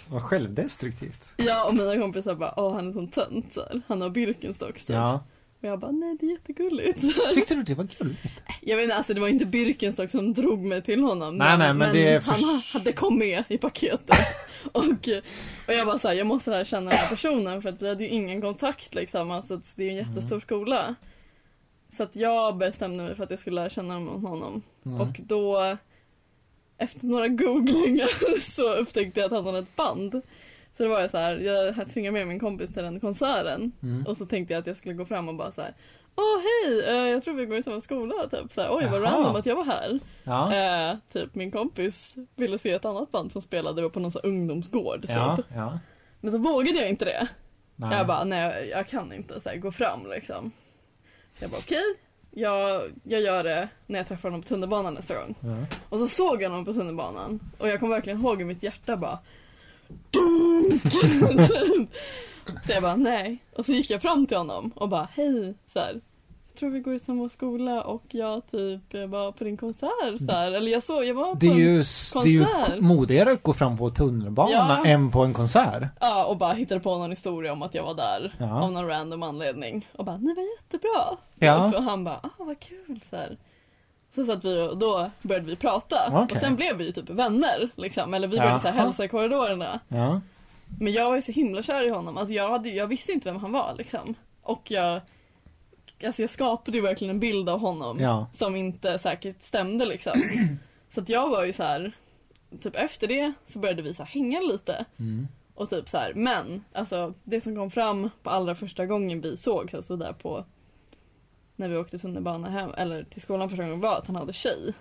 Vad självdestruktivt. ja och mina kompisar bara, åh han är sån tönt så här. Han har Birkenstocks typ. Ja. Och jag bara, nej det är jättegulligt. (laughs) (laughs) Tyckte du det var gulligt? Jag vet inte, alltså det var inte Birkenstock som drog mig till honom. Nej, nej, men det är för- han ha- hade kom med i paketet. (laughs) och, och jag bara såhär, jag måste lära känna den här personen för att vi hade ju ingen kontakt liksom. Alltså det är ju en Mm. jättestor skola. Så att jag bestämde mig för att jag skulle lära känna honom. Mm. Och då, efter några googlingar så upptäckte jag att han hade ett band. Så det var jag så här, jag tvingade med min kompis till den konserten. Mm. Och så tänkte jag att jag skulle gå fram och bara så här. Åh hej, eh, jag tror vi går i samma skola typ. Så här, Oj vad Jaha. random att jag var här. Ja. Eh, typ min kompis ville se ett annat band som spelade på någon här ungdomsgård typ. Ja. Ja. Men så vågade jag inte det. Nej. Jag bara, nej jag kan inte så här, gå fram liksom. Så jag bara okej, jag, jag gör det när jag träffar honom på tunnelbanan nästa gång. Och så såg jag honom på tunnelbanan och jag kommer verkligen ihåg hur mitt hjärta bara! Så jag bara nej. Och så gick jag fram till honom och bara hej så här. Jag tror vi går i samma skola och jag typ var på din konsert så här. Eller jag såg, jag var på Det är en- ju, det är ju konsert. modigare att gå fram på tunnelbana Ja. än på en konsert. Ja, och bara hittade på någon historia om att jag var där Ja. av någon random anledning. Och bara, ni var jättebra. Ja. Och han bara, ah vad kul så här. Så satt vi och då började vi prata. Okej. Och sen blev vi ju typ vänner liksom. Eller vi började så här hälsa i korridorerna. Ja. Men jag var ju så himla kär i honom. Alltså jag, hade, jag visste inte vem han var liksom. Och jag, alltså jag skapade ju verkligen en bild av honom. Ja. Som inte säkert stämde liksom. (clears throat) så att jag var ju så här. Typ efter det så började vi så hänga lite. Mm. Och typ så här, men alltså det som kom fram på allra första gången vi sågs, alltså där på när vi åkte tunnelbana hem, eller till skolan första gången var att han hade tjej.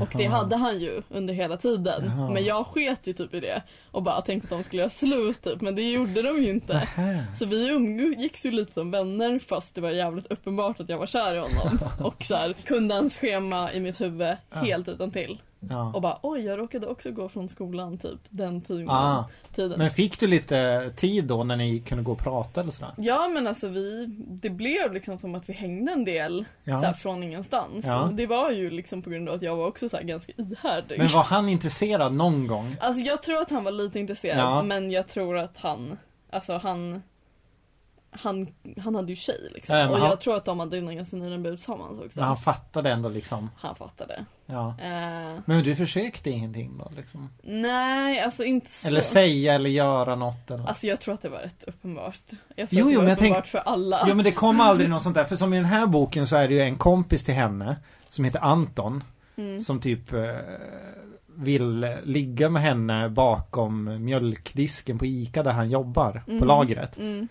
Och det Jaha. hade han ju under hela tiden. Jaha. Men jag sket ju typ i det och bara tänkte att de skulle göra slut typ, men det gjorde de ju inte. Nähä. Så vi umgicks ju lite som vänner fast det var jävligt uppenbart att jag var kär i honom. (laughs) Och så här, kunde hans schema i mitt huvud helt utan till. Ja. Och bara oj, jag råkade också gå från skolan typ den tiden. Ah. tiden. Men fick du lite tid då när ni kunde gå och prata eller sådär? Ja men alltså vi, det blev liksom som att vi hängde en del Ja. så här, från ingenstans. Ja. Det var ju liksom på grund av att jag var också så här, ganska ihärdig. Men var han intresserad någon gång? Alltså jag tror att han var lite intresserad men jag tror att han, alltså han han, han hade ju tjej liksom. Men och han- jag tror att de hade en ganska nyligen blivit tillsammans också. Men han fattade ändå liksom. Han fattade. Ja. Eh, Men du försökte ingenting då liksom? nej, alltså inte så. Eller säga eller göra något eller? Alltså jag tror att det var rätt uppenbart. Jag tror Jo, att det jo, var jag uppenbart tänk- för alla. Ja men det kom aldrig något sånt där. För som i den här boken så är det ju en kompis till henne. Som heter Anton. Mm. Som typ eh, vill ligga med henne bakom mjölkdisken på ICA där han jobbar. På Mhm. lagret. Mm,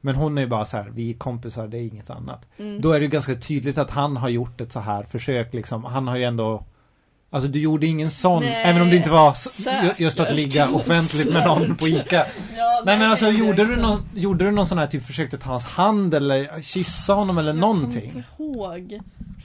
Men hon är ju bara så här, vi är kompisar, det är inget annat. mm. Då är det ju ganska tydligt att han har gjort ett så här försök liksom. Han har ju ändå Alltså du gjorde ingen sån, Nej, även om det inte var säkert. just att ligga (laughs) offentligt med någon på ICA. Ja, Nej men alltså gjorde du, någon, gjorde du någon sån här typ försökte ta hans hand eller kyssa honom eller någonting? Jag kommer inte ihåg.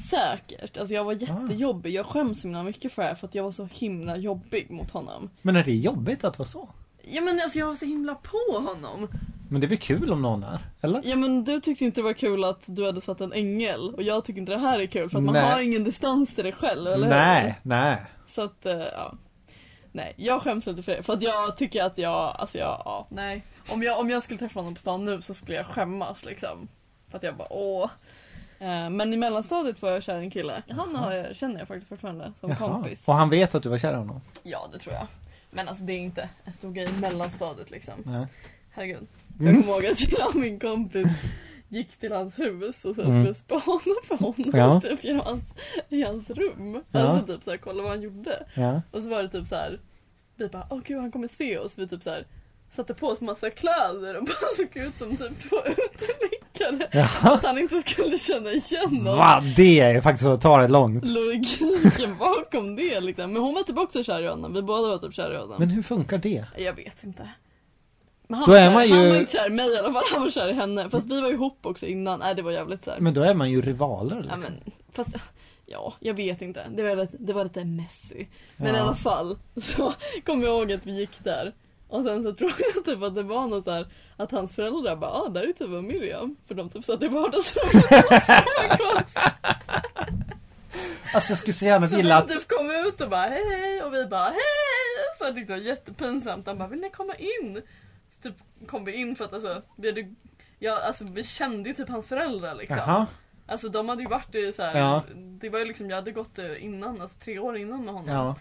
Säkert. Alltså jag var jättejobbig. Jag skäms himla mycket för det här för att jag var så himla jobbig mot honom. Men är det jobbigt att vara så? Ja men alltså jag var så himla på honom. Men det är väl kul om någon är? Eller? Ja men du tyckte inte det var kul att du hade satt en ängel och jag tycker inte det här är kul för att man Nej. har ingen distans till dig själv, eller hur? nej, nej. Så att, eh, ja. Nej, jag skäms inte för det. För att jag tycker att jag, alltså jag, ja, nej. Om jag, om jag skulle träffa honom på stan nu så skulle jag skämmas liksom. För att jag bara, åh. Eh, Men i mellanstadiet var jag kär i en kille. Han har jag, känner jag faktiskt fortfarande som Jaha. kompis. Och han vet att du var kär i honom? Ja, det tror jag. Men alltså det är inte en stor grej i mellanstadiet liksom. Nej. Herregud. Mm. Jag kommer ihåg att jag och min kompis gick till hans hus och sen Mm. skulle spana på honom Ja. (laughs) typ i hans, i hans rum. Ja. Alltså typ såhär, kolla vad han gjorde. Ja. Och så var det typ så här. Vi bara, åh gud han kommer se oss. Vi typ så här satte på oss massa kläder och (laughs) bara såg ut som typ två uteliggare. Jaha. Att han inte skulle känna igen oss. Va? Det är faktiskt att ta det långt. Logiken bakom det liksom. Men hon var typ också kär i honom. Vi båda var typ kär i honom. Men hur funkar det? Jag vet inte. Men han, Då är man ju- han var inte kär i mig i alla fall, han var kär i henne. Fast vi var ihop också innan. Nej det var jävligt såhär. Men då är man ju rivaler Ja, liksom. men, fast, ja, jag vet inte. Det var lite, det var lite messy. Men Ja. i alla fall (laughs) så kommer jag ihåg att vi gick där. Och sen så tror jag typ att det var något där att hans föräldrar bara ah, där är typ Miriam. För de typ satt i vardagsrummet (laughs) Alltså jag skulle så gärna Så vilja att... typ kom ut och bara hej hej och vi bara hej. Så det var jättepinsamt. De bara vill ni komma in? Typ kom vi in för att alltså vi hade Ja, alltså vi kände ju typ hans föräldrar liksom. Jaha. Alltså de hade ju varit i så här, Ja. det var ju liksom, jag hade gått eh, innan, alltså tre år innan med honom. Ja.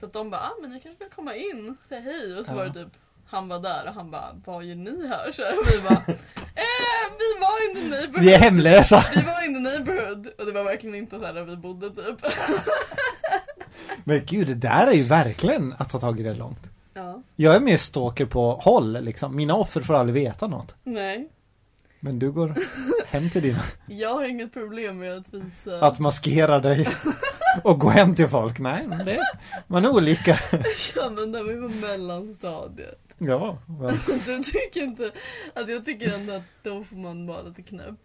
Så att de bara, ah, men ni kanske vill komma in, säga hej. Och så Ja. var det typ, han var där och han bara, vad gör ni här? Så här, och vi bara, (laughs) eh, vi var in the neighborhood. Vi är hemlösa. Vi var in the neighborhood. Och det var verkligen inte så här där vi bodde typ. Men gud, det där är ju verkligen att ta tag i det långt. Ja, Jag är mer stalker på håll liksom. Mina offer får aldrig veta något. nej. Men du går hem till dina. (laughs) Jag har inget problem med att visa. Att maskera dig och gå hem till folk. Nej, men det, man är olika. (laughs) Ja men när vi var mellanstadiet. Ja, (laughs) men, Du tycker inte, alltså jag tycker ändå att då får man vara lite knäpp.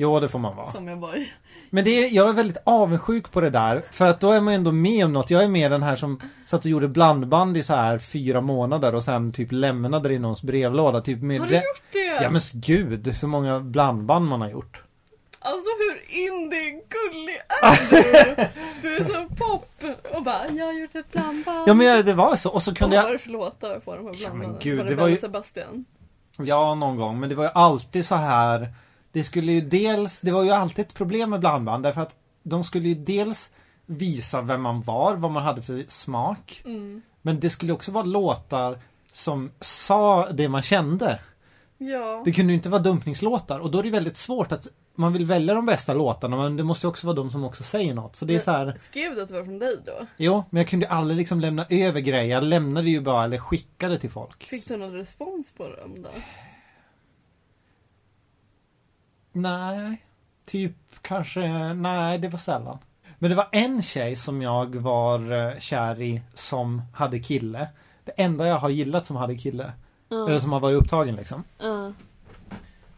Jo det får man vara. Som jag var i. Men det är, jag är väldigt avundsjuk på det där. För att då är man ju ändå med om något. Jag är med den här som satt och gjorde blandband i så här fyra månader och sen typ lämnade det i någons brevlåda. Typ med Har du gjort det? Ja men gud, så många blandband man har gjort. Alltså hur indie-gullig är du? Du är så pop och bara, jag har gjort ett blandband. Ja men jag- det var så. Och så kunde Vad var jag, det för låtar på de här Ja, men blandbanden? gud, var det, det var ju- Sebastian? ja någon gång. Men det var ju alltid så här. Det skulle ju dels, det var ju alltid ett problem med blandband. Därför att de skulle ju dels visa vem man var, vad man hade för smak. Mm. Men det skulle också vara låtar som sa det man kände. Ja. Det kunde ju inte vara dumpningslåtar och då är det väldigt svårt att man vill välja de bästa låtarna men det måste ju också vara de som också säger något. Så det är så här, Skrev du att det var från dig då? jo, men jag kunde ju aldrig liksom lämna över grejer. Jag lämnade ju bara eller skickade till folk. Fick du någon respons på dem då? Nej, typ kanske, nej det var sällan. Men det var en tjej som jag var eh, kär i som hade kille. Det enda jag har gillat som hade kille. Eller som har varit upptagen liksom. Ja.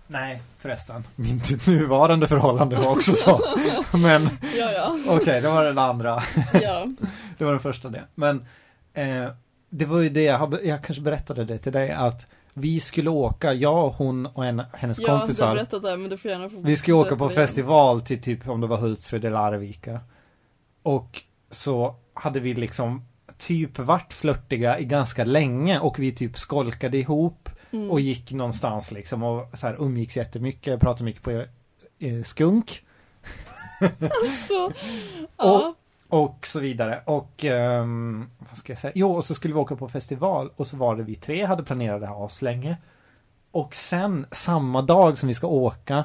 Nej, förresten. Min (laughs) nuvarande förhållande var också så. (laughs) Men Ja, ja. okej, det var den andra. (laughs) ja. Det var den första det. Men eh, det var ju det, jag, jag kanske berättade det till dig att vi skulle åka, jag, hon och en, hennes Ja, du har kompisar. berättat det, men du får gärna få Vi skulle åka på igen. festival till typ om det var Hultsfred eller Arvika. Och så hade vi liksom typ varit flörtiga i ganska länge och vi typ skolkade ihop Mm. och gick någonstans liksom och så här umgicks jättemycket, pratade mycket på eh, skunk (laughs) Så, ja. Och så vidare. Och ehm, vad ska jag säga? Jo, och så skulle vi åka på festival och så var det vi tre hade planerat det här aslänge. Och sen samma dag som vi ska åka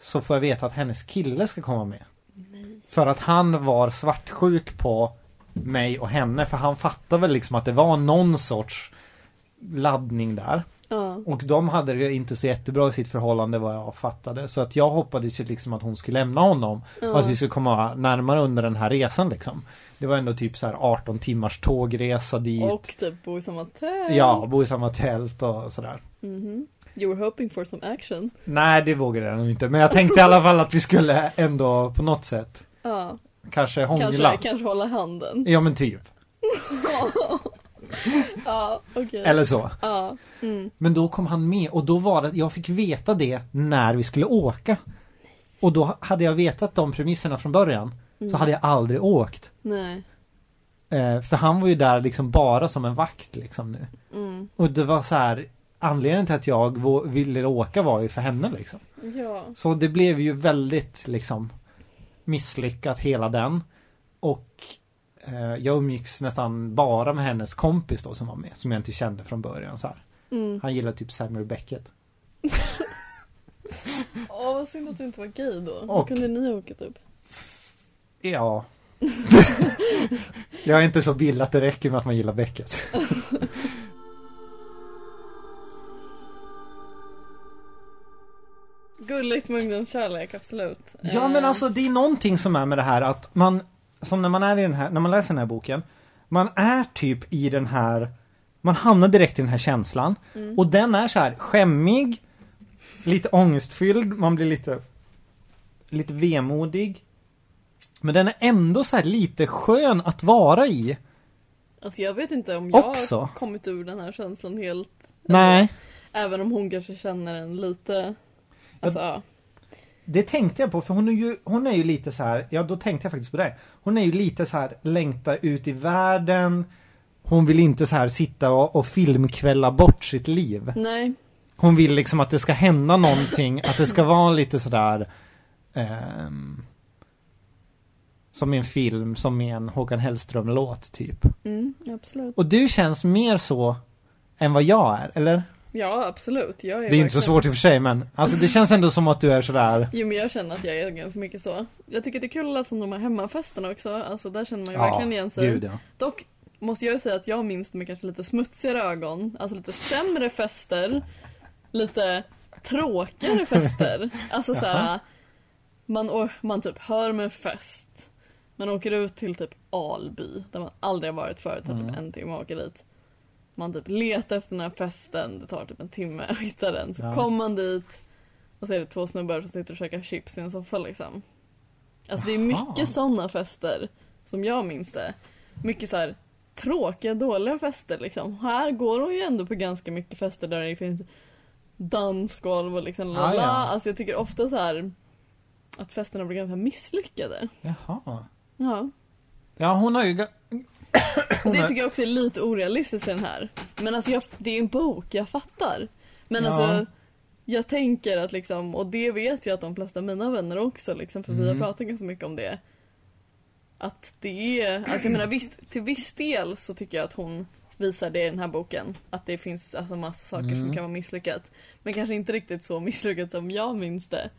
så får jag veta att hennes kille ska komma med. Nej. För att han var svartsjuk på mig och henne för han fattade väl liksom att det var någon sorts laddning där. Ja. Och de hade det inte så jättebra i sitt förhållande vad jag fattade. Så att jag hoppades ju liksom att hon skulle lämna honom. Och att vi skulle komma närmare under den här resan liksom. Det var ändå typ så här 18 timmars tågresa dit. Och typ bo i samma tält. Ja, bo i samma tält och sådär. Mhm. You were hoping for some action. Nej, det vågade jag nog inte. Men jag tänkte i alla fall att vi skulle ändå på något sätt Ja, kanske hångla. kanske, kanske hålla handen. Ja, men typ. (laughs) (laughs) ja, okej. Eller så. Ja. Mm. Men då kom han med och då var det, jag fick veta det när vi skulle åka. Och då hade jag vetat de premisserna från början Mm. så hade jag aldrig åkt. Nej. Eh, för han var ju där liksom bara som en vakt liksom nu. Mm. Och det var så här Anledningen till att jag ville åka var ju för henne liksom. Ja. Så det blev ju väldigt liksom misslyckat hela den. Och Eh, jag umgicks nästan bara med hennes kompis då som var med, som jag inte kände från början så mm. Han gillade typ Samuel Beckett. (laughs) Åh, vad synd att du inte var gay då. Och, Hur kunde ni ha åkt upp? Ja. (laughs) jag är inte så bild att det räcker med att man gillar Beckett. Gulligt med ungdomskärlek, absolut. Ja men eh. alltså det är någonting som är med det här att man som när man är i den här, när man läser den här boken, man är typ i den här, man hamnar direkt i den här känslan. Mm. Och den är så här skämmig, lite ångestfylld, man blir lite, lite vemodig. Men den är ändå så här lite skön att vara i. Alltså jag vet inte om jag Också. har kommit ur den här känslan helt. Nej, Även om hon kanske känner en lite, alltså ja. Det tänkte jag på för hon är ju, hon är ju lite så här, ja då tänkte jag faktiskt på det. Hon är ju lite så här, längtar ut i världen. Hon vill inte så här sitta och, och filmkvälla bort sitt liv. Nej, Hon vill liksom att det ska hända någonting, att det ska vara lite sådär ehm, Som i en film, som i en Håkan Hellström-låt typ. mm, absolut. Och du känns mer så än vad jag är, eller? Ja, absolut. Jag är Det är inte så verkligen- svårt i och för sig men alltså det känns ändå som att du är sådär Jo men jag känner att jag är ganska mycket så. Jag tycker det är kul att läsa om de här hemmafesterna också. Alltså där känner man ju verkligen igen sig. gud ja. Dock måste jag ju säga att jag minns det med kanske lite smutsigare ögon. Alltså lite sämre fester. Lite tråkigare (laughs) fester. Alltså såhär. Man, man typ hör med fest. Man åker ut till typ Alby. Där man aldrig har varit förut. Tar Mm. typ en timme åka dit. Man typ letar efter den här festen. Det tar typ en timme att hitta den. Så Ja. kommer man dit. Och så är det två snubbar som sitter och käkar chips i en soffa liksom. Alltså det är Jaha. mycket sådana fester. Som jag minns det. Mycket så här tråkiga, dåliga fester liksom. Här går hon ju ändå på ganska mycket fester där det finns dansgolv och liksom lala. ja. Alltså jag tycker ofta så här att festerna blir ganska misslyckade. Jaha. Ja. Ja hon har ju Och det tycker jag också är lite orealistiskt i den här. Men alltså jag, det är en bok, jag fattar. Men Ja. alltså jag tänker att liksom, och det vet jag att de flesta av mina vänner också liksom, för vi har Mm. pratat ganska mycket om det. Att det är, alltså jag menar visst, till viss del så tycker jag att hon visar det i den här boken. Att det finns alltså massa saker som Mm. kan vara misslyckat. Men kanske inte riktigt så misslyckat som jag minns det.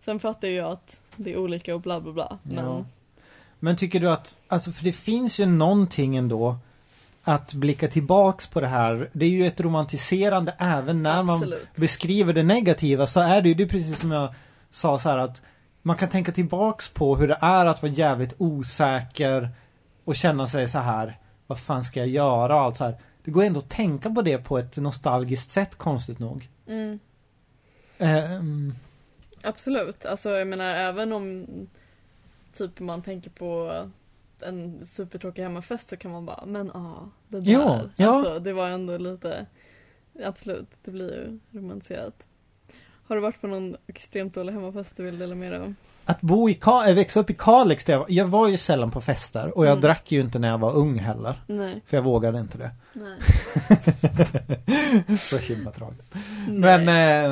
Sen fattar jag att det är olika och bla bla bla. Ja. Men tycker du att, alltså för det finns ju någonting ändå att blicka tillbaks på det här. Det är ju ett romantiserande även när man absolut. beskriver det negativa så är det ju, det är precis som jag sa så här att man kan tänka tillbaks på hur det är att vara jävligt osäker och känna sig så här vad fan ska jag göra och allt så här. Det går ändå att tänka på det på ett nostalgiskt sätt konstigt nog. Mm. Ehm, Absolut, alltså jag menar även om typ man tänker på en supertråkig hemmafest så kan man bara, men ah, det där. Ja, ja. Alltså, det var ändå lite, absolut, det blir ju romantiserat. Har du varit på någon extremt dålig hemmafest du vill dela med dig av? att bo i, Ka- äh, växa upp i Kalix, där jag, jag var ju sällan på fester och jag Mm. drack ju inte när jag var ung heller. Nej, För jag vågade inte det. nej. (laughs) Så himla tragiskt. Men nej.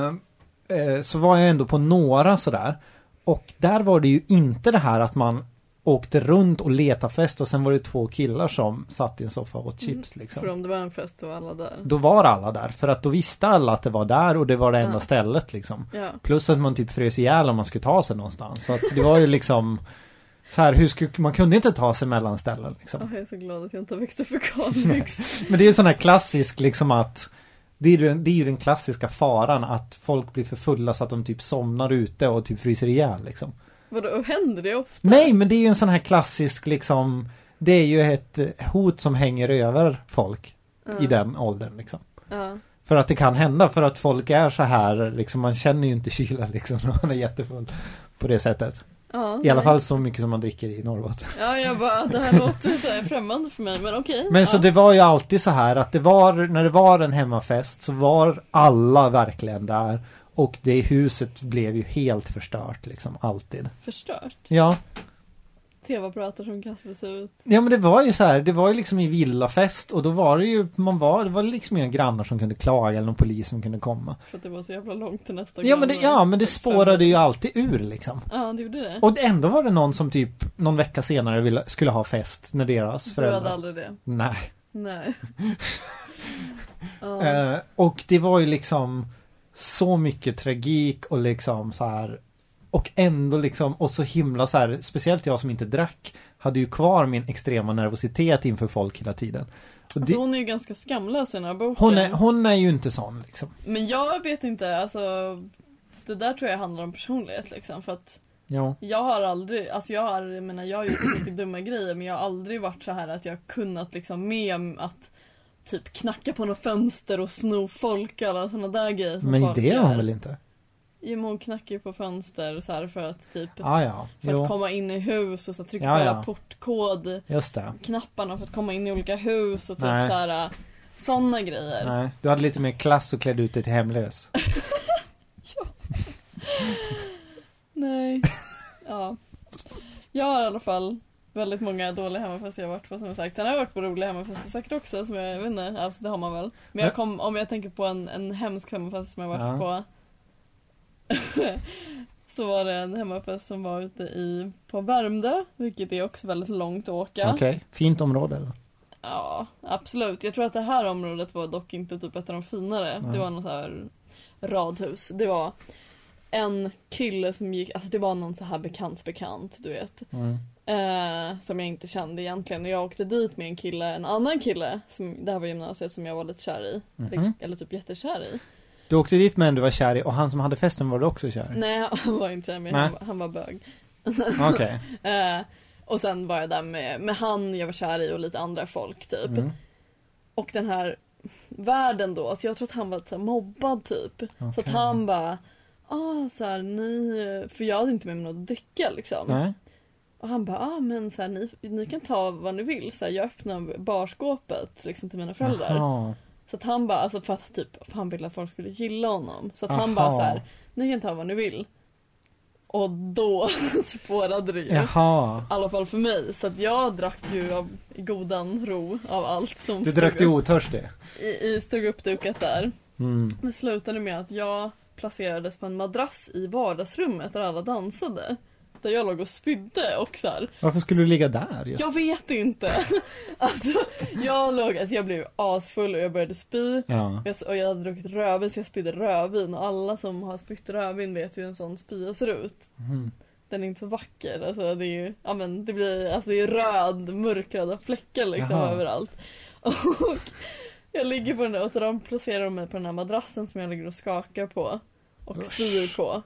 eh, eh, så var jag ändå på några sådär. Och där var det ju inte det här att man åkte runt och letade fest och sen var det två killar som satt i en soffa och åt chips liksom. För om det var en fest så var alla där. Då var alla där för att då visste alla att det var där och det var det enda Ja. stället liksom. Ja, Plus att man typ frös ihjäl om man skulle ta sig någonstans. Så att det var ju liksom så här, hur skulle, man kunde inte ta sig mellan ställen liksom. Jag är så glad att jag inte har växt upp i Kalix. (laughs) Men det är ju sån här klassisk liksom att det är, ju, den- det är ju den klassiska faran att folk blir för fulla så att de typ somnar ute och typ fryser ihjäl liksom. Vadå, händer det ofta? Nej men det är ju en sån här klassisk liksom Det är ju ett hot som hänger över folk Ja. i den åldern liksom. Ja. För att det kan hända för att folk är så här liksom man känner ju inte kylan liksom (laughs) när man är jättefull. På det sättet. Ja, I alla nej. fall så mycket som man dricker i Norrbotten. Ja, jag bara, det här låter så här främmande för mig, men okej. Men ja. så det var ju alltid så här att det var, när det var en hemmafest så var alla verkligen där. Och det huset blev ju helt förstört liksom, alltid. Förstört. Ja, Tv-apparater som kastades ut. ja men det var ju så här, det var ju liksom i villafest och då var det ju, man var, det var liksom inga grannar som kunde klaga eller någon polis som kunde komma. För att det var så jävla långt till nästa Ja men det, ja, men det spårade ju alltid ur liksom. Ja, det gjorde det. Och ändå var det någon som typ någon vecka senare ville, skulle ha fest när deras du hade föräldrar. aldrig det? Nej. Nej. (laughs) Eh, och det var ju liksom så mycket tragik och liksom så här och ändå liksom och så himla så här speciellt jag som inte drack hade ju kvar min extrema nervositet inför folk hela tiden. Alltså, det, hon är ju ganska skamlös i den här boken. hon, är, hon är ju inte sån liksom. Men jag vet inte, alltså det där tror jag handlar om personlighet liksom. För att Jo. jag har aldrig, alltså jag har, jag menar jag har gjort mycket (clears throat) dumma grejer men jag har aldrig varit så här att jag har kunnat liksom med att typ knacka på något fönster och sno folk och alla sådana där grejer som Men folk det har hon väl inte? Jo hon knackar ju på fönster så här för att typ Ah, ja, För jo. att komma in i hus och så trycka Ja, på ja. alla portkod Just det. knapparna för att komma in i olika hus och typ Nej. så här sådana grejer. Nej, du hade lite mer klass och klädde ut dig till hemlös. (laughs) Nej. Ja. Jag har i alla fall väldigt många dåliga hemmafester jag har varit på som sagt. Sen har jag varit på roliga hemmafester säkert också som jag, jag vet inte, alltså det har man väl. Men jag kom, om jag tänker på en, en hemsk hemmafest som jag har varit på. (laughs) så var det en hemmafest som var ute i, på Värmdö, vilket är också väldigt långt att åka. Okej, fint område eller? Ja, absolut. Jag tror att det här området var dock inte typ ett av de finare. Nej. Det var någon så här radhus. Det var en kille som gick, alltså det var någon så här bekants bekant, du vet. Mm. Eh, som jag inte kände egentligen. Och jag åkte dit med en kille, en annan kille, som, det här var gymnasiet som jag var lite kär i. Mhm. Eller, eller typ jättekär i. Du åkte dit med en du var kär i och han som hade festen var du också kär i? Nej, han var inte kär i han, var- han var bög. (laughs) Okej. Eh, och sen var jag där med, med han jag var kär i och lite andra folk typ. Mm. Och den här världen då, alltså jag tror att han var lite så mobbad typ. Så att han bara, ah så här, ni, för jag hade inte med mig något att dricka liksom. Nej? Och han bara, ah men så här, ni, ni kan ta vad ni vill, så här, jag öppnar barskåpet liksom till mina föräldrar. Jaha. Så att han bara, alltså för att typ, för han ville att folk skulle gilla honom. Så att han Aha. bara så här, ni kan ta vad ni vill. Och då (laughs) spårade det ju. Jaha. I alla fall för mig. Så att jag drack ju av godan ro av allt som Du drack dig upp- otörstig? i, i stod uppdukat där. Mm. Det slutade med att jag placerades på en madrass i vardagsrummet där alla dansade. Där jag låg och spydde och så här. Varför skulle du ligga där just? Jag vet inte. (laughs) Alltså, jag låg, alltså jag blev asfull och jag började spy. Ja. Jag, och jag hade druckit rödvin så jag spydde rödvin och alla som har spytt rödvin vet hur en sån spya ser ut. Mm. Den är inte så vacker, alltså det är ju, ja men det blir, alltså det är röd, mörkröda fläckar liksom Jaha. överallt. (laughs) Och jag ligger på den där och så de placerar de mig på den här madrassen som jag ligger och skakar på. Och spyr på.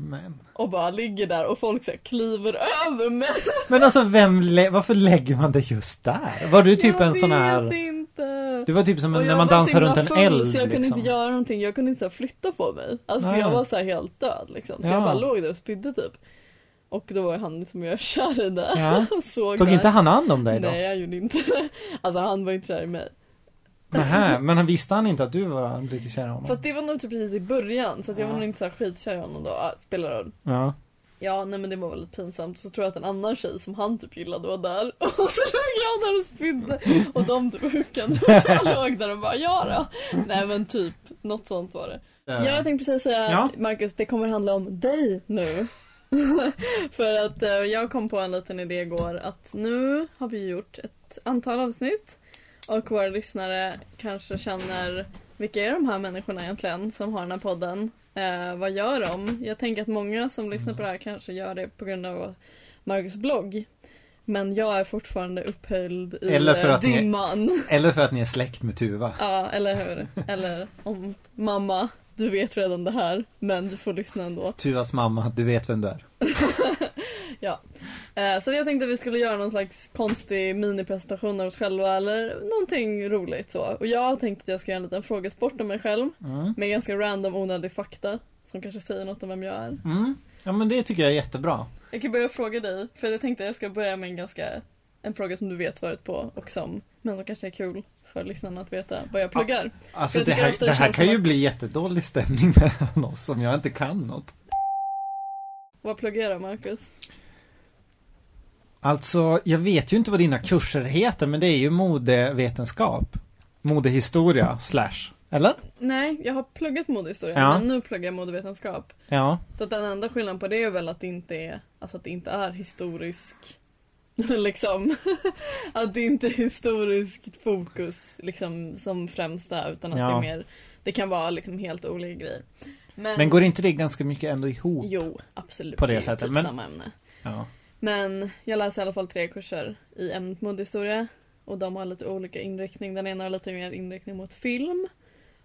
Men. Och bara ligger där och folk så här kliver över mig. Men alltså vem, varför lägger man det just där? Var du typ jag en sån vet här, inte. du var typ som en, jag när man dansar runt en full, eld Så jag kunde liksom. inte göra någonting, jag kunde inte så här flytta på mig. Alltså för Nej. jag var så här helt död liksom. Så Ja. jag bara låg där och spydde typ. Och då var han som jag är kär i där. Ja. (laughs) Tog där. inte han hand om dig då? Nej jag gjorde inte (laughs) Alltså han var inte kär i mig. Nähä, men han visste han inte att du var lite kär i honom? Fast det var nog typ precis i början så att jag Ja. var nog inte så här skitkär i honom då. Ah, spelar roll. Ja. Ja nej men det var väldigt pinsamt. Så tror jag att en annan tjej som han typ gillade var där. (laughs) Och så låg jag där och spydde. Och de typ hookade. (laughs) Jag låg där och bara ja då. Nej men typ något sånt var det. Ja, jag tänkte precis säga Ja. Marcus, det kommer handla om dig nu. (laughs) För att eh, jag kom på en liten idé igår att nu har vi gjort ett antal avsnitt och våra lyssnare kanske känner vilka är de här människorna egentligen som har den här podden? Eh, vad gör de? Jag tänker att många som lyssnar på det här kanske gör det på grund av Marcus blogg. Men jag är fortfarande upphöljd i Eller för att ni- dimman. (laughs) Eller för att ni är släkt med Tuva. Ja, eller hur? Eller om mamma, du vet redan det här, men du får lyssna ändå. Tuvas mamma, du vet vem du är. (laughs) (laughs) Ja. Eh, så jag tänkte att vi skulle göra någon slags konstig minipresentation av oss själva eller någonting roligt så. Och jag har tänkt att jag ska göra en liten frågesport om mig själv Mm. med ganska random onödig fakta som kanske säger något om vem jag är. Mm. Ja men det tycker jag är jättebra. Jag kan börja fråga dig, för jag tänkte att jag ska börja med en ganska en fråga som du vet svaret på och som, men som kanske är kul för lyssnarna att veta vad jag pluggar. Alltså Jag det här, det här kan ju att- bli jättedålig stämning (laughs) mellan oss om jag inte kan något. Vad pluggar du Marcus? Alltså, jag vet ju inte vad dina kurser heter, men det är ju modevetenskap. Modehistoria, slash. Eller? Nej, jag har pluggat modehistoria Ja. men nu pluggar jag modevetenskap. Ja. Så att den enda skillnaden på det är väl att det inte är, alltså att det inte är historisk, (laughs) liksom, (laughs) att det inte är historiskt fokus liksom som främst är utan att Ja. det är mer, det kan vara liksom helt olika grejer. Men, Men går inte det ganska mycket ändå ihop? Jo, absolut. På det är sättet, Typ men- samma ämne. Ja. Men jag läser i alla fall tre kurser i ämnet modehistoria och de har lite olika inriktning. Den ena har lite mer inriktning mot film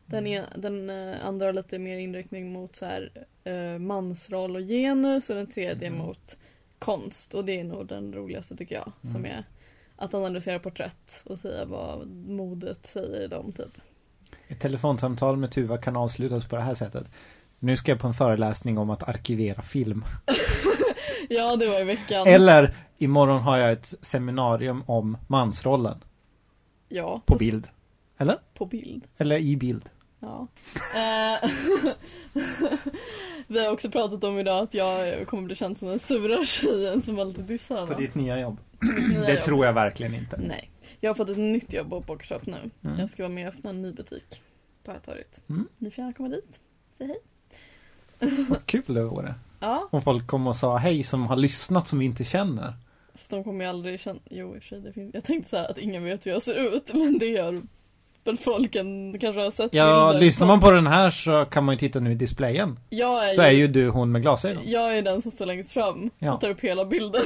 Den, är, den eh, andra har lite mer inriktning mot så här, eh, mansroll och genus och den tredje Mhm. mot konst. Och det är nog den roligaste tycker jag. Som Mm. är att analysera porträtt och säga vad modet säger i dem typ. Ett telefonsamtal med Tuva kan avslutas på det här sättet. Nu ska jag på en föreläsning om att arkivera film. (laughs) Ja, det var i veckan. Eller imorgon har jag ett seminarium om mansrollen. Ja, På bild. Eller? på bild. Eller i bild. Ja. Eh, (laughs) Vi har också pratat om idag att jag kommer bli känd som den sura tjejen som alltid dissar På honom. ditt nya jobb. (clears throat) Nya Det jobb. tror jag verkligen inte. Nej. Jag har fått ett nytt jobb på Pokershop nu. Mm. Jag ska vara med och öppna en ny butik på Hötorget. Mm. Ni får gärna komma dit. Säg hej. Vad kul det vore. Ja, Om folk kom och sa hej som har lyssnat som vi inte känner. fast de kommer ju aldrig känna... Jo, i och för sig, det finns... Jag tänkte så här att ingen vet hur jag ser ut, (laughs) men det gör väl folken kanske har sett Ja, bilder lyssnar man på den här så kan man ju titta nu i displayen. Jag är, Så är ju du hon med glasögon. Jag är den som står längst fram Ja. och tar upp hela bilden.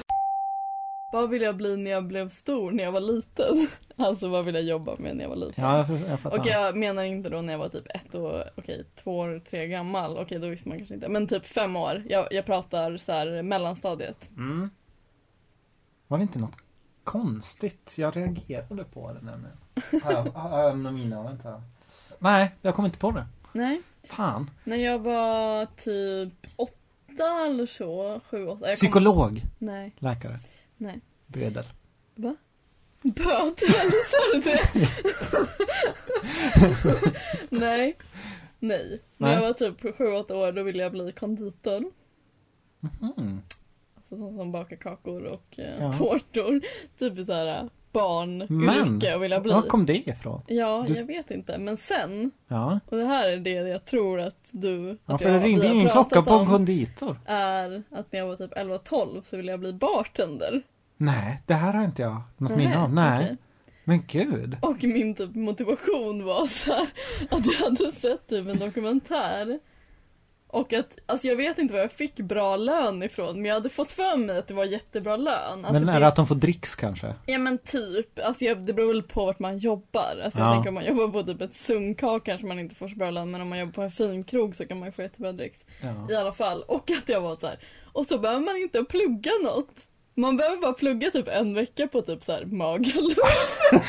Vad vill jag bli när jag blev stor, när jag var liten? (laughs) Alltså vad vill jag jobba med när jag var liten? Ja, jag, jag fattar. Och jag menar inte då när jag var typ ett år, okej två år, tre gammal, okej då visste man kanske inte. Men typ fem år, jag, jag pratar så här mellanstadiet. Mm. Var det inte något konstigt? Jag reagerade på det nämligen. (laughs) Har jag, har jag några mina? Vänta. Nej, jag kom inte på det. Nej, Fan. när jag var typ åtta eller så, sju, åtta. Kom- Psykolog. Nej, Läkare. Nej. Bödel. Böter (laughs) eller sa du det? (laughs) Nej. Nej. När jag var typ sju, åtta år då ville jag bli konditor. Mm. Alltså sån som bakar kakor och eh, Ja. tårtor. Typ så här Men, barnyrke vill jag bli. var kom det ifrån? Ja, Du- jag vet inte. Men sen, Ja. och det här är det jag tror att du, att Ja, för jag, det ringde ingen klocka på en konditor. är att när jag var typ 11-12 så ville jag bli bartender. Nej, det här har inte jag något minne av. Nej. okej. Men gud. Och min typ motivation var så här, att jag hade sett typ en dokumentär och att, alltså jag vet inte var jag fick bra lön ifrån men jag hade fått för mig att det var jättebra lön. Alltså Men är det att de får dricks kanske? Ja men typ, alltså jag, det beror väl på vart man jobbar. Alltså Ja. jag tänker om man jobbar på typ ett sunkak kanske man inte får så bra lön men om man jobbar på en fin krog så kan man ju få jättebra dricks. Ja. I alla fall, och att jag var så här. och så behöver man inte plugga något. Man behöver bara plugga typ en vecka på typ så här magaluf. (laughs)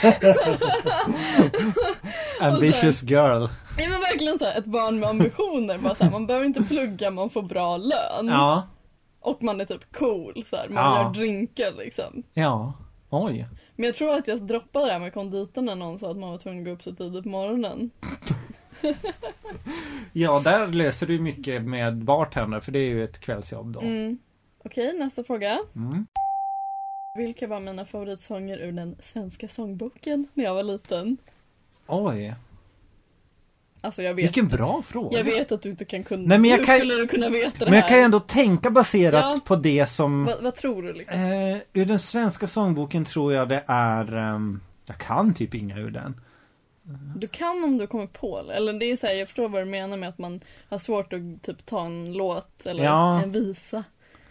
(laughs) Ambitious girl. Ja men verkligen så här, ett barn med ambitioner. Bara så här, man behöver inte plugga, man får bra lön. Ja. Och man är typ cool så här. man Ja. gör drinkar liksom. Ja. Oj. Men jag tror att jag droppade det här med konditorn när någon sa att man var tvungen att gå upp så tidigt på morgonen. (laughs) Ja, där löser du mycket med bartender för det är ju ett kvällsjobb då. Mm. Okej, nästa fråga. Mm. Vilka var mina favoritsånger ur den svenska sångboken när jag var liten? Oj. Alltså jag vet, Vilken bra fråga. jag vet att du inte kan kunna, Nej, men jag hur kan- skulle du kunna veta det Men här? jag kan ju ändå tänka baserat Ja. på det som vad, vad tror du liksom? eh, Ur den svenska sångboken tror jag det är ehm, Jag kan typ inga ur den. Du kan om du kommer på det. Eller det är så här, jag förstår vad du menar med att man har svårt att typ ta en låt eller Ja. en visa.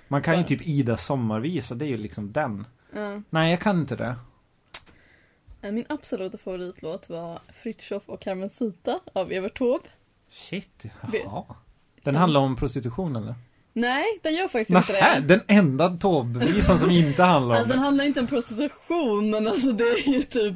Man kan ju typ Ida sommarvisa, det är ju liksom den. Ja. Nej, jag kan inte det. Eh, Min absoluta favoritlåt var Fritiof och Carmencita av Evert Taube. Shit, jaha. Den handlar om prostitution eller? Nej, den gör faktiskt inte Nähä, det. den enda Taube-visan som inte handlar om Alltså den handlar inte om prostitution men alltså det är ju typ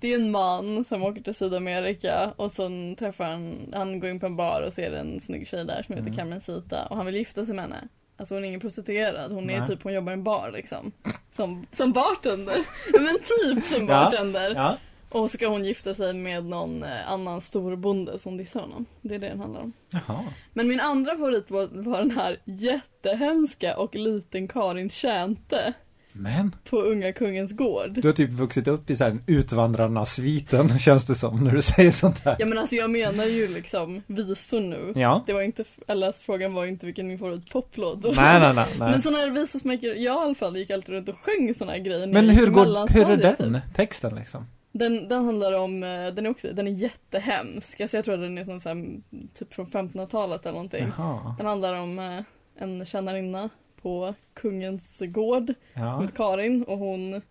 Det är en man som åker till Sydamerika och så träffar han, han går in på en bar och ser en snygg tjej där som heter Mm. Carmencita och han vill gifta sig med henne. Alltså hon är ingen prostituerad, hon är Nej. typ, hon jobbar i en bar liksom. Som, som bartender. Ja (laughs) men typ som Ja, bartender. Ja. Och så ska hon gifta sig med någon eh, annan storbonde som dissar honom. Det är det den handlar om. Jaha. Men min andra favorit var, var den här jättehemska och liten Karin Tjänte Men, på Unga Kungens Gård. du har typ vuxit upp i så här Utvandrarna-sviten (laughs) känns det som när du (laughs) säger sånt här. Ja men alltså jag menar ju liksom visor nu. Ja. Det var inte, eller alltså, frågan var inte vilken min favorit poplåt var. Nej, nej, nej. nej. Men sådana här visor som jag, jag i alla fall gick alltid runt och sjöng sådana här grejer. Men hur, går, hur är den typ. texten liksom? Den, den handlar om, eh, den är också, den är jättehemsk. Alltså jag tror att den är som så här, typ från 1500-talet eller någonting. Jaha. Den handlar om eh, en tjänarinna på kungens gård som Ja. heter Karin och hon,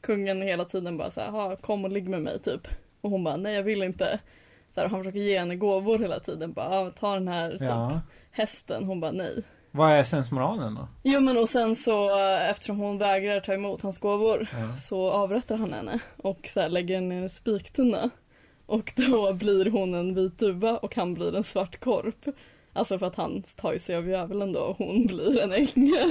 kungen hela tiden bara så här, "Ha, kom och ligg med mig typ. Och hon bara, nej jag vill inte. så här, han försöker ge henne gåvor hela tiden. Bara, ta den här typ, Ja. hästen. Hon bara nej. Vad är sensmoralen då? Jo men och sen så eftersom hon vägrar ta emot hans gåvor Ja. så avrättar han henne och så här, lägger henne i en spiktunna. Och då blir hon en vit duva och han blir en svart korp. Alltså för att han tar ju sig av djävulen då och hon blir en ängel. (laughs)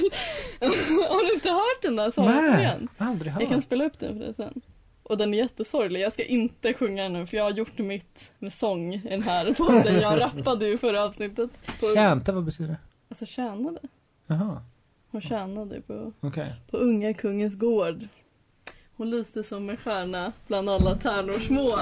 Har du inte hört den där sången? aldrig hört. Jag kan spela upp den för dig sen. Och den är jättesorglig. Jag ska inte sjunga den nu för jag har gjort mitt med sång i den här podden. Jag (laughs) rappade ju förra avsnittet. På, Tjänte, vad betyder det? alltså tjänade. Jaha, Hon tjänade på okej. på unga kungens gård. Hon lyste som en stjärna bland alla tärnor små.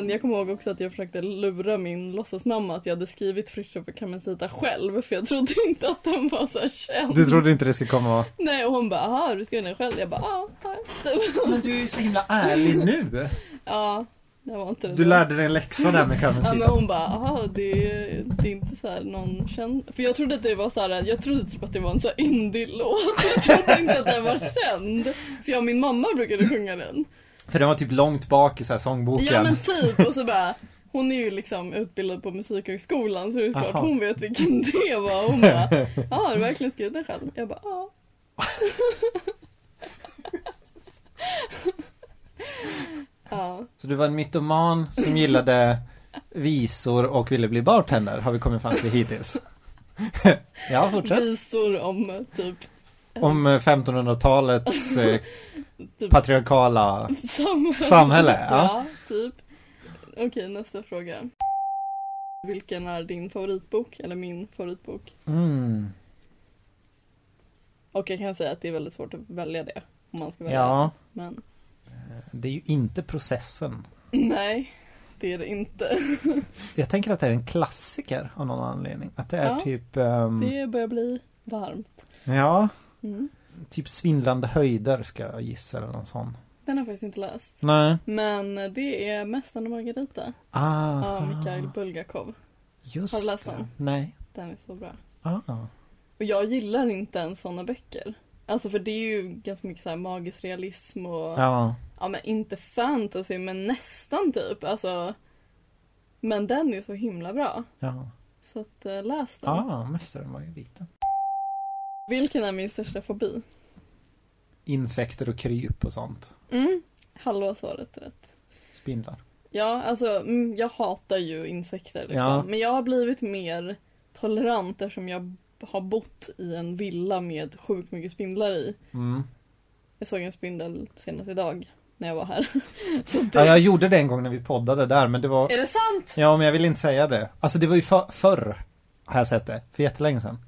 Och sen jag kommer ihåg också att jag försökte lura min låtsasmamma att jag hade skrivit Fritiof Carmencita själv för jag trodde inte att den var så känd. Du trodde inte det skulle komma Nej och hon bara aha du skrev den själv? Jag bara ja. Men du är ju så himla ärlig nu. Ja, det var inte det Du då. lärde dig en läxa där med Ja men Carmencita. hon bara, aha det är, det är inte så här någon känd För jag trodde att det var så här, jag trodde typ att det var en så här indie-låt Jag trodde inte att den var känd För jag och min mamma brukade sjunga den För den var typ långt bak i så här sångboken. Ja men typ, och så bara Hon är ju liksom utbildad på musikhögskolan så det är klart Aha. hon vet vilken det var Hon bara, ja har du verkligen skrivit den själv? Jag bara, ja (laughs) Ja, Så du var en mytoman som gillade visor och ville bli bartender, har vi kommit fram till hittills. (laughs) ja, fortsätt. visor om typ Om eh, 1500-talets (laughs) eh, Typ- patriarkala Samhälle. Samhälle, (laughs) ja. ja typ. Okej, nästa fråga. Vilken är din favoritbok? Eller min favoritbok? Mm. Och jag kan säga att det är väldigt svårt att välja det. Om man ska välja. Ja, Men det är ju inte processen. nej, det är det inte. (laughs) Jag tänker att det är en klassiker av någon anledning. Att det är Ja, typ, ehm, Det börjar bli varmt. ja, Mm. typ svindlande höjder ska jag gissa eller någon sån. Den har jag faktiskt inte läst. Nej. Men det är Mästaren och Margarita Ah, av Mikhail Bulgakov. just Har du läst det. den? Nej. Den är så bra. Ah. Och jag gillar inte ens sådana böcker. Alltså för det är ju ganska mycket så här magisk realism och Ja. ja men inte fantasy men nästan typ. Alltså, men den är så himla bra. Ja. Så att äh, läs den. Ah, Mästaren Margarita. Vilken är min största fobi? Insekter och kryp och sånt. Mm, halva svaret är rätt. Spindlar. Ja, alltså mm, jag hatar ju insekter liksom. Ja. Men jag har blivit mer tolerant eftersom jag har bott i en villa med sjukt mycket spindlar i. Mm. Jag såg en spindel senast idag när jag var här. (laughs) Det... Ja, jag gjorde det en gång när vi poddade där, men det var... Är det sant? Ja, men jag vill inte säga det. Alltså det var ju för, förr, har jag sett det. För jättelänge sedan.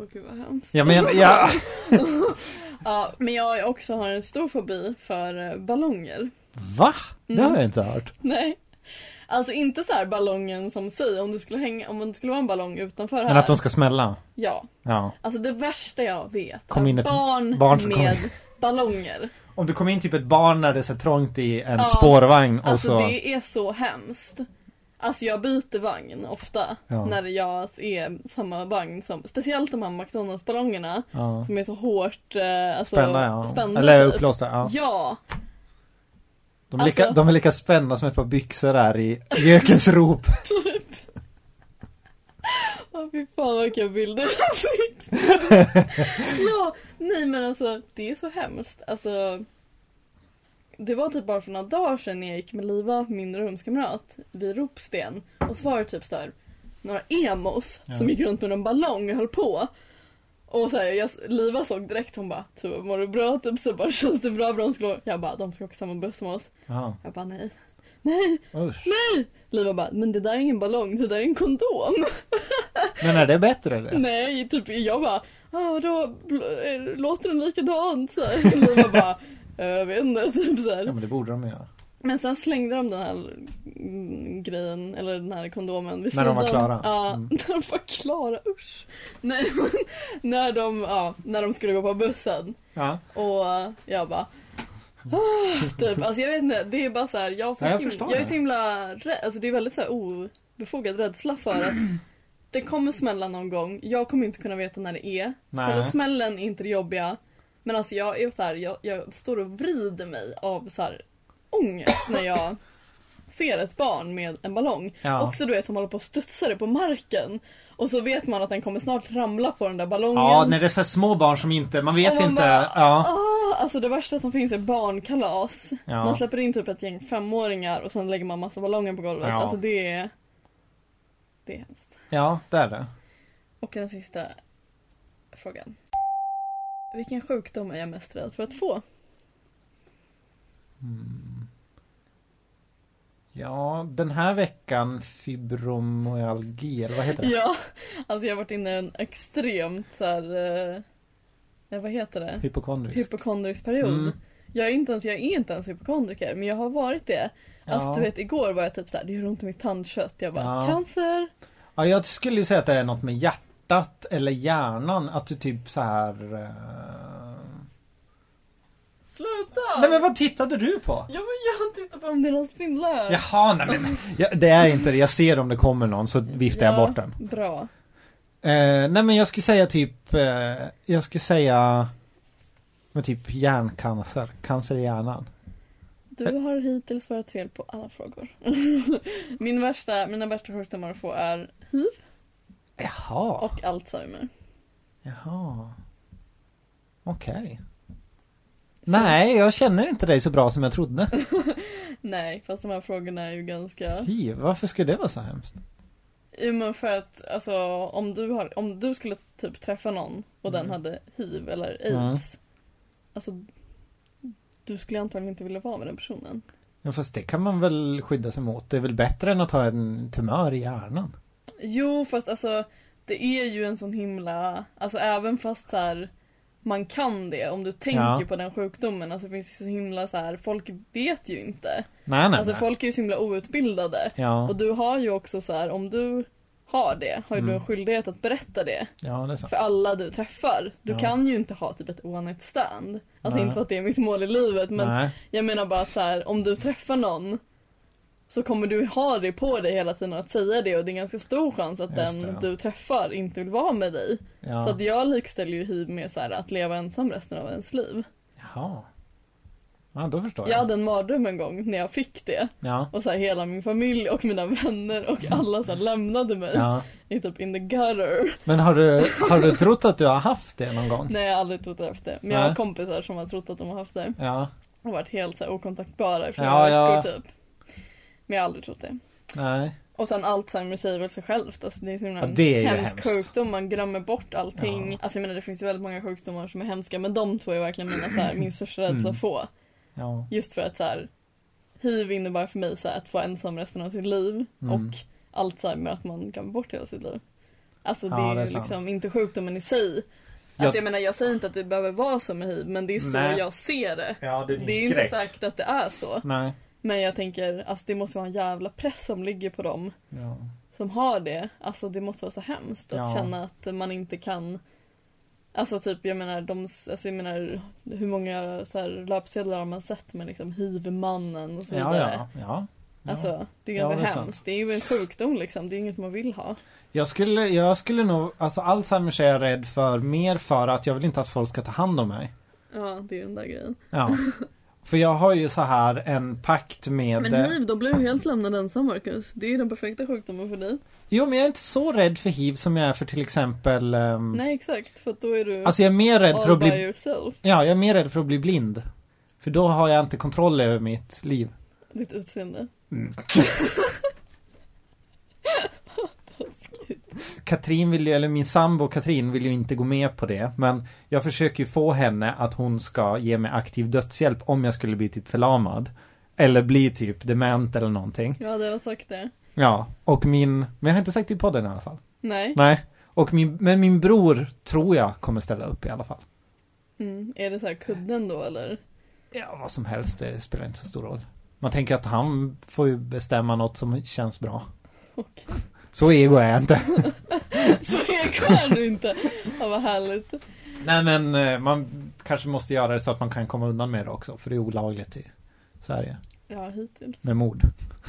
Åh gud vad hemskt. Jag menar, ja. (laughs) Ja, men jag också har en stor fobi för eh, ballonger. Va? Det har Mm. jag inte hört. Nej. Alltså inte så här ballongen som sig, om det skulle hänga, om det skulle vara en ballong utanför här. Men att de ska smälla? Ja. Ja. Alltså det värsta jag vet Kom in ett barn, barn som med ballonger. Om det kommer in typ ett barn när det är så trångt i en Ja. spårvagn och Alltså så... det är så hemskt. Alltså jag byter vagn ofta Ja. när jag är samma vagn som, speciellt de här McDonalds-ballongerna Ja. som är så hårt eh, alltså, Spända, ja. spända, Eller typ. uppblåsta, ja. Ja, De är, lika, Alltså- de är lika spända som ett par byxor där i Gökens rop. (laughs) typ. Åh fy fan vilka bilder. (laughs) Ja, nej men alltså det är så hemskt. Alltså det var typ bara för några dagar sedan när jag gick med Liva, min rumskamrat, vid Ropsten. Och så var det typ så här några emos Ja. som gick runt med en ballong och höll på. Och så här, jag, Liva såg direkt, hon bara Tuva mår du bra? Typ så bara känns det bra? De skulle, jag bara de ska åka samma buss som oss. Ja. Jag bara nej. Nej, Usch. nej! Liva bara, men det där är ingen ballong, det där är en kondom. (laughs) Men är det bättre eller? nej, typ jag bara, ah, är- låter den likadant? Så här. Liva bara, "Eh, jag vet inte, (laughs) typ så Ja här. men det borde de göra. Men sen slängde de den här mm, grejen, eller den här kondomen vid När de var klara? Ja, Mm. (laughs) när de var klara, usch. Nej (laughs) men, när de, ja, när de skulle gå på bussen. Ja. Och jag bara ah, typ, alltså jag vet inte, det är bara så här, jag, är så Ja, jag him- förstår jag är så himla rädd, alltså det är väldigt så här obefogad rädsla för att det kommer smälla någon gång, jag kommer inte kunna veta när det är. Själva smällen är inte det jobbiga. Men alltså jag är så här, jag, jag står och vrider mig av så här ångest när jag ser ett barn med en ballong. Ja. Också du vet som håller på att studsa det på marken. Och så vet man att den kommer snart ramla på den där ballongen. Ja, när det är så små barn som inte, man vet Och man inte. bara, ja. Ah, alltså det värsta som finns är barnkalas. Ja. Man släpper in typ ett gäng femåringar och sen lägger man massa ballonger på golvet. Ja. Alltså det är... Det är hemskt. ja, det är det. Och den sista frågan. Vilken sjukdom är jag mest rädd för att få? Ja, den här veckan fibromyalgi, eller vad heter det? Ja, alltså jag har varit inne i en extremt så här, eh, eh, vad heter det? Hypokondrisk. Hypokondrisk period. Mm. Jag är, inte ens, jag är inte ens hypokondriker, men jag har varit det. Alltså Ja. du vet, igår var jag typ såhär, det gör ont i mitt tandkött. Jag bara, Ja. cancer? Ja, jag skulle ju säga att det är något med hjärtat eller hjärnan, att du typ så här. eh, Sluta! Nej men vad tittade du på? Ja men jag tittar på om det är någon spindla här. Jaha, nej men ja, det är inte det. Jag ser om det kommer någon så viftar jag Ja, bort den. Bra. Eh, nej men jag skulle säga typ, eh, jag skulle säga men typ hjärncancer, cancer i hjärnan. Du har hittills svarat fel på alla frågor. (laughs) Min värsta, mina värsta sjukdomar att få är hiv Jaha, och alzheimer. jaha. Okej. Nej, jag känner inte dig så bra som jag trodde. (laughs) Nej, fast de här frågorna är ju ganska... Hiv, varför skulle det vara så hemskt? Jo men för att alltså om du, har, om du skulle typ träffa någon och den Mm. hade hiv eller Mm. aids. Alltså du skulle antagligen inte vilja vara med den personen. Ja, fast det kan man väl skydda sig mot. Det är väl bättre än att ha en tumör i hjärnan? Jo fast alltså det är ju en sån himla, alltså även fast så här, man kan det, om du tänker Ja. på den sjukdomen, alltså det finns ju så himla så här, folk vet ju inte. Nej, nej, Alltså nej. folk är ju så himla outbildade. Ja, Och du har ju också så här, om du har det, har ju du Mm. en skyldighet att berätta det ja det är sant. för alla du träffar. Du Ja. kan ju inte ha typ ett one night stand. Alltså Nej. inte för att det är mitt mål i livet men Nej, jag menar bara att så här, om du träffar någon så kommer du ha det på dig hela tiden att säga det och det är ganska stor chans att Just den det, ja. du träffar inte vill vara med dig. ja. Så att jag likställer ju hiv med så här, att leva ensam resten av ens liv. Jaha. Ja, då förstår Jag jag. hade en mardröm en gång när jag fick det. Ja. Och så här, hela min familj och mina vänner och alla så här, lämnade mig ja. i typ in the gutter. Men har du, har du trott att du har haft det någon gång? Nej jag har aldrig trott det efter. Men jag har kompisar som har trott att de har haft det. Ja. Och varit helt så här, okontaktbara i flera ja. veckor typ. Men jag har aldrig trott det. Nej. Och sen Alzheimer säger väl sig självt. Alltså det är himla Ja, det är ju hemsk hemskt. sjukdom. Man glömmer bort allting. Ja. Alltså jag menar det finns ju väldigt många sjukdomar som är hemska. Men de två är verkligen mina, så här, min största rädsla Mm. att få. Ja. Just för att så här, hiv innebär för mig så här, att få ensam resten av sitt liv. Mm. Och Alzheimer att man glömmer bort hela sitt liv. Alltså det Ja, är det är ju sant. liksom inte sjukdomen i sig. Alltså Jag- jag menar jag säger inte att det behöver vara så med hiv. Men det är så Nej. jag ser det. Ja, det är Det är inte säkert att det är så. Nej. Men jag tänker, alltså det måste vara en jävla press som ligger på dem Ja. som har det. Alltså det måste vara så hemskt att Ja. känna att man inte kan Alltså typ jag menar, de, alltså jag menar hur många så här, löpsedlar har man sett med liksom hiv-mannen och så Ja, vidare. ja, ja. ja. Alltså det är Ja, ganska det är sant. hemskt. Det är ju en sjukdom liksom, det är inget man vill ha. Jag skulle, jag skulle nog, alltså Alzheimers är jag rädd för mer för att jag vill inte att folk ska ta hand om mig. Ja, det är den där grejen. Ja. (laughs) För jag har ju så här en pakt med Men hiv, då blir du helt lämnad ensam Marcus. Det är ju den perfekta sjukdomen för dig. Jo men jag är inte så rädd för hiv som jag är för till exempel ehm, Nej exakt, för att då är du Alltså jag är mer rädd för all att by bli yourself. Ja, jag är mer rädd för att bli blind. För då har jag inte kontroll över mitt liv. Ditt utseende. (laughs) Katrin vill ju, eller min sambo Katrin vill ju inte gå med på det. Men jag försöker ju få henne att hon ska ge mig aktiv dödshjälp om jag skulle bli typ förlamad. Eller bli typ dement eller någonting. Ja, det har sagt det. Ja, och min, men jag har inte sagt det i podden i alla fall. Nej. Nej. Och min, men min bror tror jag kommer ställa upp i alla fall. Mm. Är det så här kudden då eller? Ja, vad som helst, det spelar inte så stor roll. Man tänker att han får ju bestämma något som känns bra. (laughs) Okej. Så ego är jag inte. (laughs) Så är du inte. Ja, vad härligt. Nej men eh, man kanske måste göra det så att man kan komma undan med det också. För det är olagligt i Sverige. Ja, hittills. Med mord.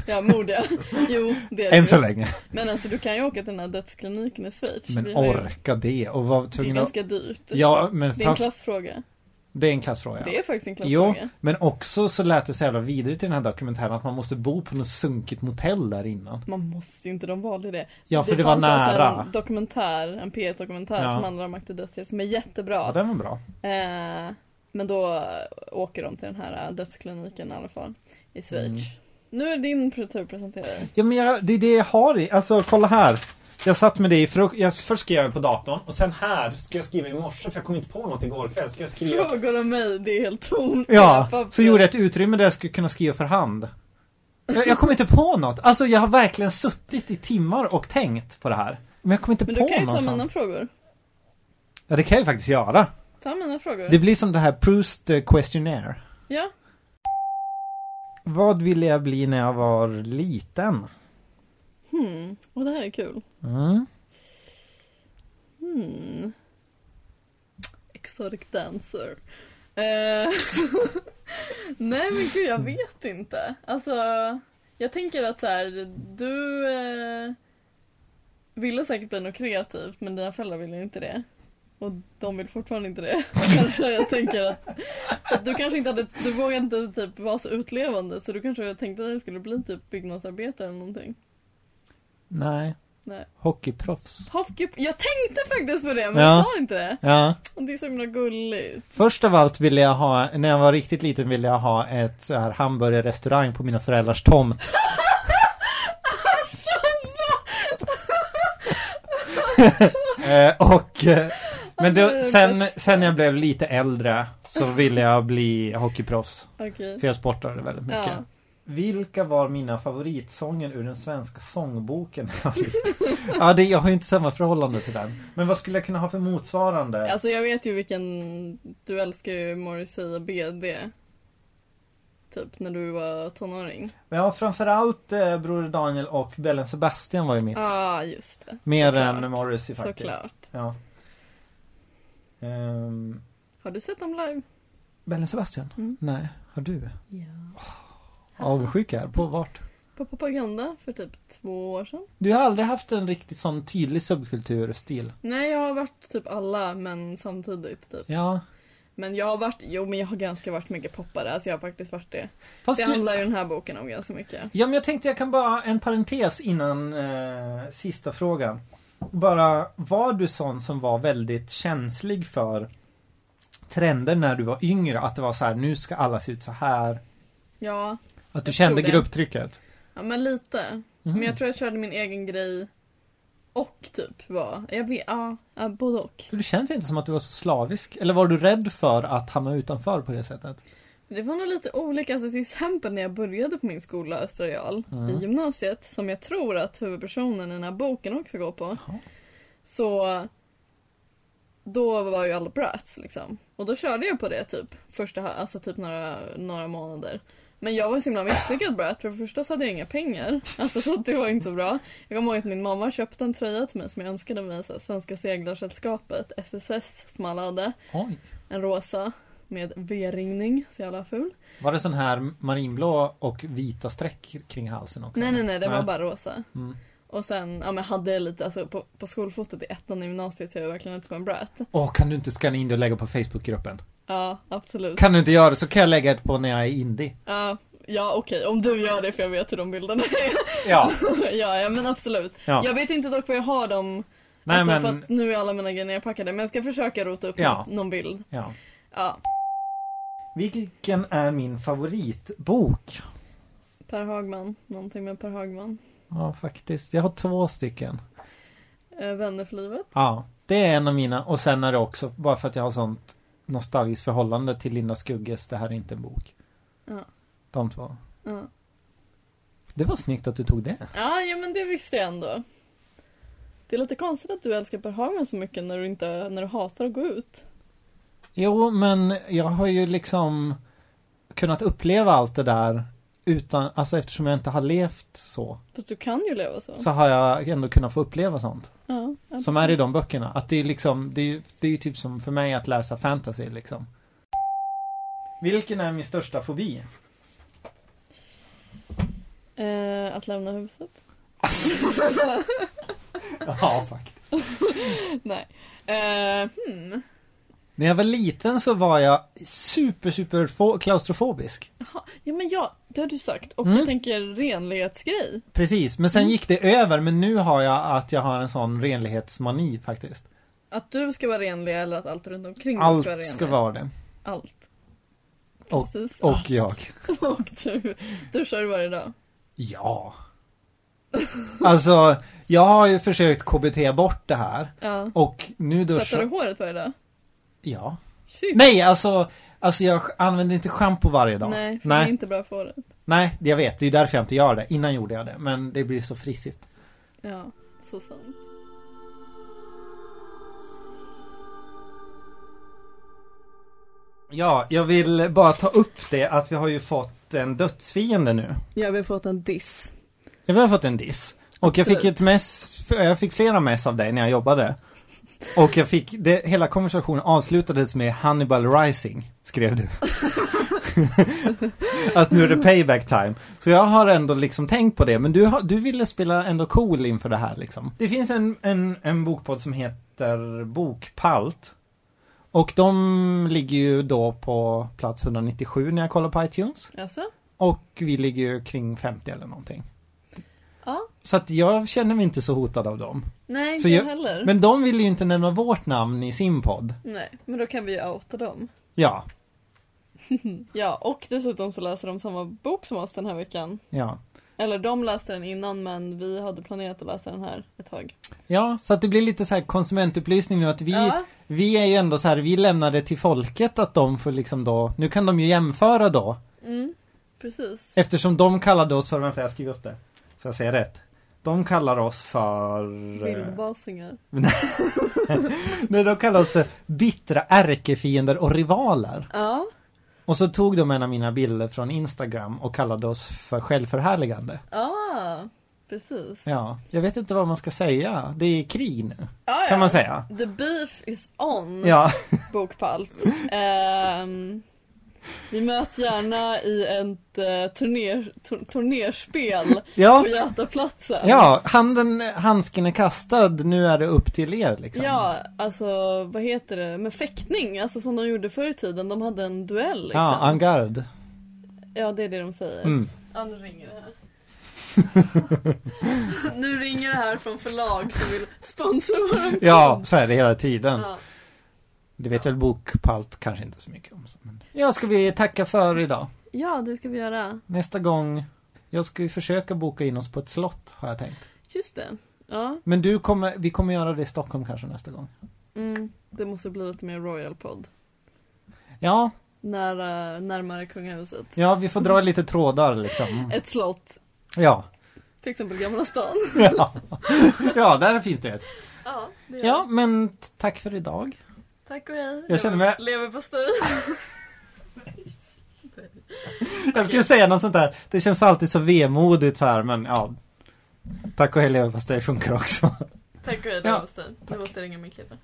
Ja, mord ja. Jo, det är det Än ju. så länge. Men alltså du kan ju åka till den här dödskliniken i Schweiz. Men har ju- orka det och vara Det är tvungen ganska dyrt. Ja men Det är en klassfråga. Det är en klassfråga. Det är faktiskt en Jo, klassfråga. men också så lät det så jävla vidrigt i den här dokumentären att man måste bo på något sunkigt motell där innan. Man måste ju inte, de valde det. Ja, för det var fanns alltså nära. en dokumentär, en P1-dokumentär Ja. som handlar om aktiv dödshjälp som är jättebra. Ja, den var bra. Eh, men då åker de till den här eh, dödskliniken i alla fall. I Schweiz. Mm. Nu är din tur presenterare. Ja men jag, det är det jag har i, alltså kolla här. Jag satt med det i fruk- jag först skrev jag på datorn och sen här ska jag skriva i morse för jag kom inte på något igår kväll. Ska jag skriva? Frågor om mig, det är helt tomt. Ja, så gjorde jag ett utrymme där jag skulle kunna skriva för hand. Jag, jag kom inte på något. Alltså jag har verkligen suttit i timmar och tänkt på det här. Men jag kom inte Men på du kan ju ta sån. mina frågor. Ja det kan jag faktiskt göra. Ta mina frågor. Det blir som det här Proust eh, Questionnaire. Ja. Vad ville jag bli när jag var liten? Hmm. Och det här är kul. Mm. Hmm. Exotic dancer. Eh, (laughs) Nej men gud jag vet inte. Alltså, jag tänker att så här, du eh, ville säkert bli något kreativt men dina föräldrar ville inte det. Och de vill fortfarande inte det. (laughs) kanske jag tänker att, att du kanske inte hade, du vågade inte typ vara så utlevande så du kanske tänkte att du skulle bli typ byggnadsarbetare eller någonting. Nej. Nej. Hockeyproffs. Hockey, jag tänkte faktiskt på det men Ja. jag sa inte det. Ja. Och det är så himla gulligt. Först av allt ville jag ha, när jag var riktigt liten ville jag ha ett så här hamburgerrestaurang på mina föräldrars tomt. (laughs) (laughs) eh, och eh, men då, sen, sen när jag blev lite äldre så ville jag bli hockeyproffs. Okej. För jag sportade väldigt mycket. Ja. Vilka var mina favoritsånger ur den svenska sångboken? (laughs) ja, det, jag har ju inte samma förhållande till den. Men vad skulle jag kunna ha för motsvarande? Alltså jag vet ju vilken, du älskar ju Morrissey och BD. Typ när du var tonåring. Ja, framförallt eh, Broder Daniel och Bellen Sebastian var ju mitt. Ja, ah, just det. Mer såklart. än Morrissey faktiskt. Såklart. Ja. Ehm, Har du sett dem live? Bellen Sebastian? Mm. Nej, har du? Ja. Avundsjuk här, på vart? På propaganda för typ två år sedan. Du har aldrig haft en riktigt sån tydlig subkulturstil? Nej, jag har varit typ alla men samtidigt typ. Ja. Men jag har varit, jo men jag har ganska varit mycket poppare, alltså jag har faktiskt varit det. Fast det du... handlar ju den här boken om ganska mycket. Ja, men jag tänkte jag kan bara, en parentes innan eh, sista frågan. Bara, var du sån som var väldigt känslig för trender när du var yngre? Att det var så här, nu ska alla se ut så här. Ja, Att du kände det. grupptrycket? ja men lite. Mhm. Men jag tror jag körde min egen grej och typ var, jag vet, ja, både och. För Du känns inte som att du var så slavisk. Eller var du rädd för att hamna utanför på det sättet? Det var nog lite olika, alltså till exempel när jag började på min skola Östra Real Mm. i gymnasiet, som jag tror att huvudpersonen i den här boken också går på. Jaha. Så då var ju alla brats liksom. Och då körde jag på det typ första, alltså typ några, några månader. Men jag var så himla misslyckad brat, för det första så hade jag inga pengar. Alltså så det var inte så bra. Jag kommer ihåg att min mamma köpte en tröja till mig som jag önskade mig, så här, Svenska Seglarsällskapet, SSS, som alla hade. Oj. En rosa med V-ringning, så jävla ful. Var det sån här marinblå och vita streck kring halsen också? Nej nej nej, det var bara rosa. Mm. Och sen, ja men hade lite, alltså på, på skolfotot i ettan i gymnasiet så jag verkligen ut som en brat. Åh, kan du inte scanna in det och lägga på Facebookgruppen? Ja, absolut. Kan du inte göra det så kan jag lägga det på när jag är indie. Ja, ja okej, om du gör det för jag vet hur de bilderna är. Ja. (laughs) ja, ja men absolut. Ja. Jag vet inte dock var jag har dem, Nej alltså men, för att nu är alla mina grejer nerpackade, men jag ska försöka rota upp Ja. någon bild. ja. Ja, Vilken är min favoritbok? Per Hagman, någonting med Per Hagman. Ja, faktiskt. Jag har två stycken. Eh, Vänner för livet. Ja, det är en av mina och sen är det också bara för att jag har sånt nostalgiskt förhållande till Linda Skugges Det här är inte en bok. Ja. De två. Ja. Det var snyggt att du tog det. Ja, ja men det visste jag ändå. Det är lite konstigt att du älskar Per Hagman så mycket när du inte, när du hatar att gå ut. Jo, men jag har ju liksom kunnat uppleva allt det där utan, alltså eftersom jag inte har levt så, Fast du kan ju leva så. så har jag ändå kunnat få uppleva sånt. Ja, Som är i de böckerna. Att det är liksom, det är ju det är typ som för mig att läsa fantasy liksom. Vilken är min största fobi? Eh, att lämna huset? (laughs) Ja, faktiskt. (laughs) Nej. Eh, hmm. När jag var liten så var jag super, super fo- klaustrofobisk. Jaha. Ja men ja, det har du sagt. Och Mm. jag tänker renlighetsgrej. Precis, men sen gick det över. Men nu har jag att jag har en sån renlighetsmani faktiskt. Att du ska vara renlig eller att allt runt omkring Allt ska vara renligt. ska vara det. Allt. Och- Precis. Och jag. (laughs) och du, du kör varje dag. Ja. Alltså, jag har ju försökt KBT bort det här. Ja. Och nu Tvättar du duschar... håret varje dag? Ja. Shit. Nej, alltså, alltså jag använder inte schampo varje dag. Nej, för Nej. det är inte bra för håret. Nej, jag vet. Det är därför jag inte gör det. Innan gjorde jag det. Men det blir så frissigt. Ja, så sant. Ja, jag vill bara ta upp det att vi har ju fått en dödsfiende nu. Ja, vi har fått en diss. Ja, vi har fått en diss. Och jag fick Absolut. ett mess, jag fick flera mess av dig när jag jobbade. Och jag fick, det, hela konversationen avslutades med Hannibal Rising, skrev du. (laughs) att nu är det payback time. Så jag har ändå liksom tänkt på det, men du, har, du ville spela ändå cool inför det här liksom. Det finns en, en, en bokpodd som heter Bokpalt. Och de ligger ju då på plats 197 när jag kollar på iTunes. Alltså? Och vi ligger ju kring 50 eller någonting. Ja. Så att jag känner mig inte så hotad av dem. Nej, inte jag heller. Men de vill ju inte nämna vårt namn i sin podd. Nej, men då kan vi ju outa dem. Ja, (laughs) Ja, och dessutom så läser de samma bok som oss den här veckan. ja. Eller de läste den innan men vi hade planerat att läsa den här ett tag. Ja, så att det blir lite så här konsumentupplysning nu att vi, Ja, vi är ju ändå så här, vi lämnar det till folket att de får liksom då, nu kan de ju jämföra då. mm, precis. Eftersom de kallade oss för, vänta jag skriver upp det. Så jag säger rätt. De kallar oss för... eh, Vildbasingar. (laughs) Nej, de kallar oss för bittra ärkefiender och rivaler. Ja, Och så tog de en av mina bilder från Instagram och kallade oss för självförhärligande. ah, precis. Ja, jag vet inte vad man ska säga. Det är krig nu, Ja, kan ja. man säga. The beef is on, Ja, bokpalt. (laughs) Ehm, vi möts gärna i ett uh, turner, tur, turnerspel ja, på Götaplatsen. ja, handen, handsken är kastad. Nu är det upp till er liksom. Ja, alltså vad heter det, med fäktning, alltså som de gjorde förr i tiden, de hade en duell liksom. Ja, en garde. Ja, det är det de säger. Mm. Ja, nu ringer det här. (laughs) nu ringer det här från förlag som vill sponsra våran Ja, så är det hela tiden. Ja. Det vet väl Bokpalt kanske inte så mycket om. Men... Ja, ska vi tacka för idag. ja, det ska vi göra. Nästa gång, jag ska ju försöka boka in oss på ett slott, har jag tänkt. Just det. Ja, Men du kommer, vi kommer göra det i Stockholm kanske nästa gång. mm, det måste bli lite mer royal podd. Ja, Nära, närmare kungahuset. ja, vi får dra lite trådar liksom. (laughs) Ett slott, Ja. till exempel Gamla stan. (laughs) Ja, ja där finns det ett. Ja, det Ja, men tack för idag. Tack och hej. Jag känner mig- Leverpastej. (laughs) Jag skulle säga något sånt där. Det känns alltid så vemodigt så här, men ja. Tack och hej leverpastej funkar också. Tack och hej Ja, leverpastej. Nu tack. måste jag ringa min kille.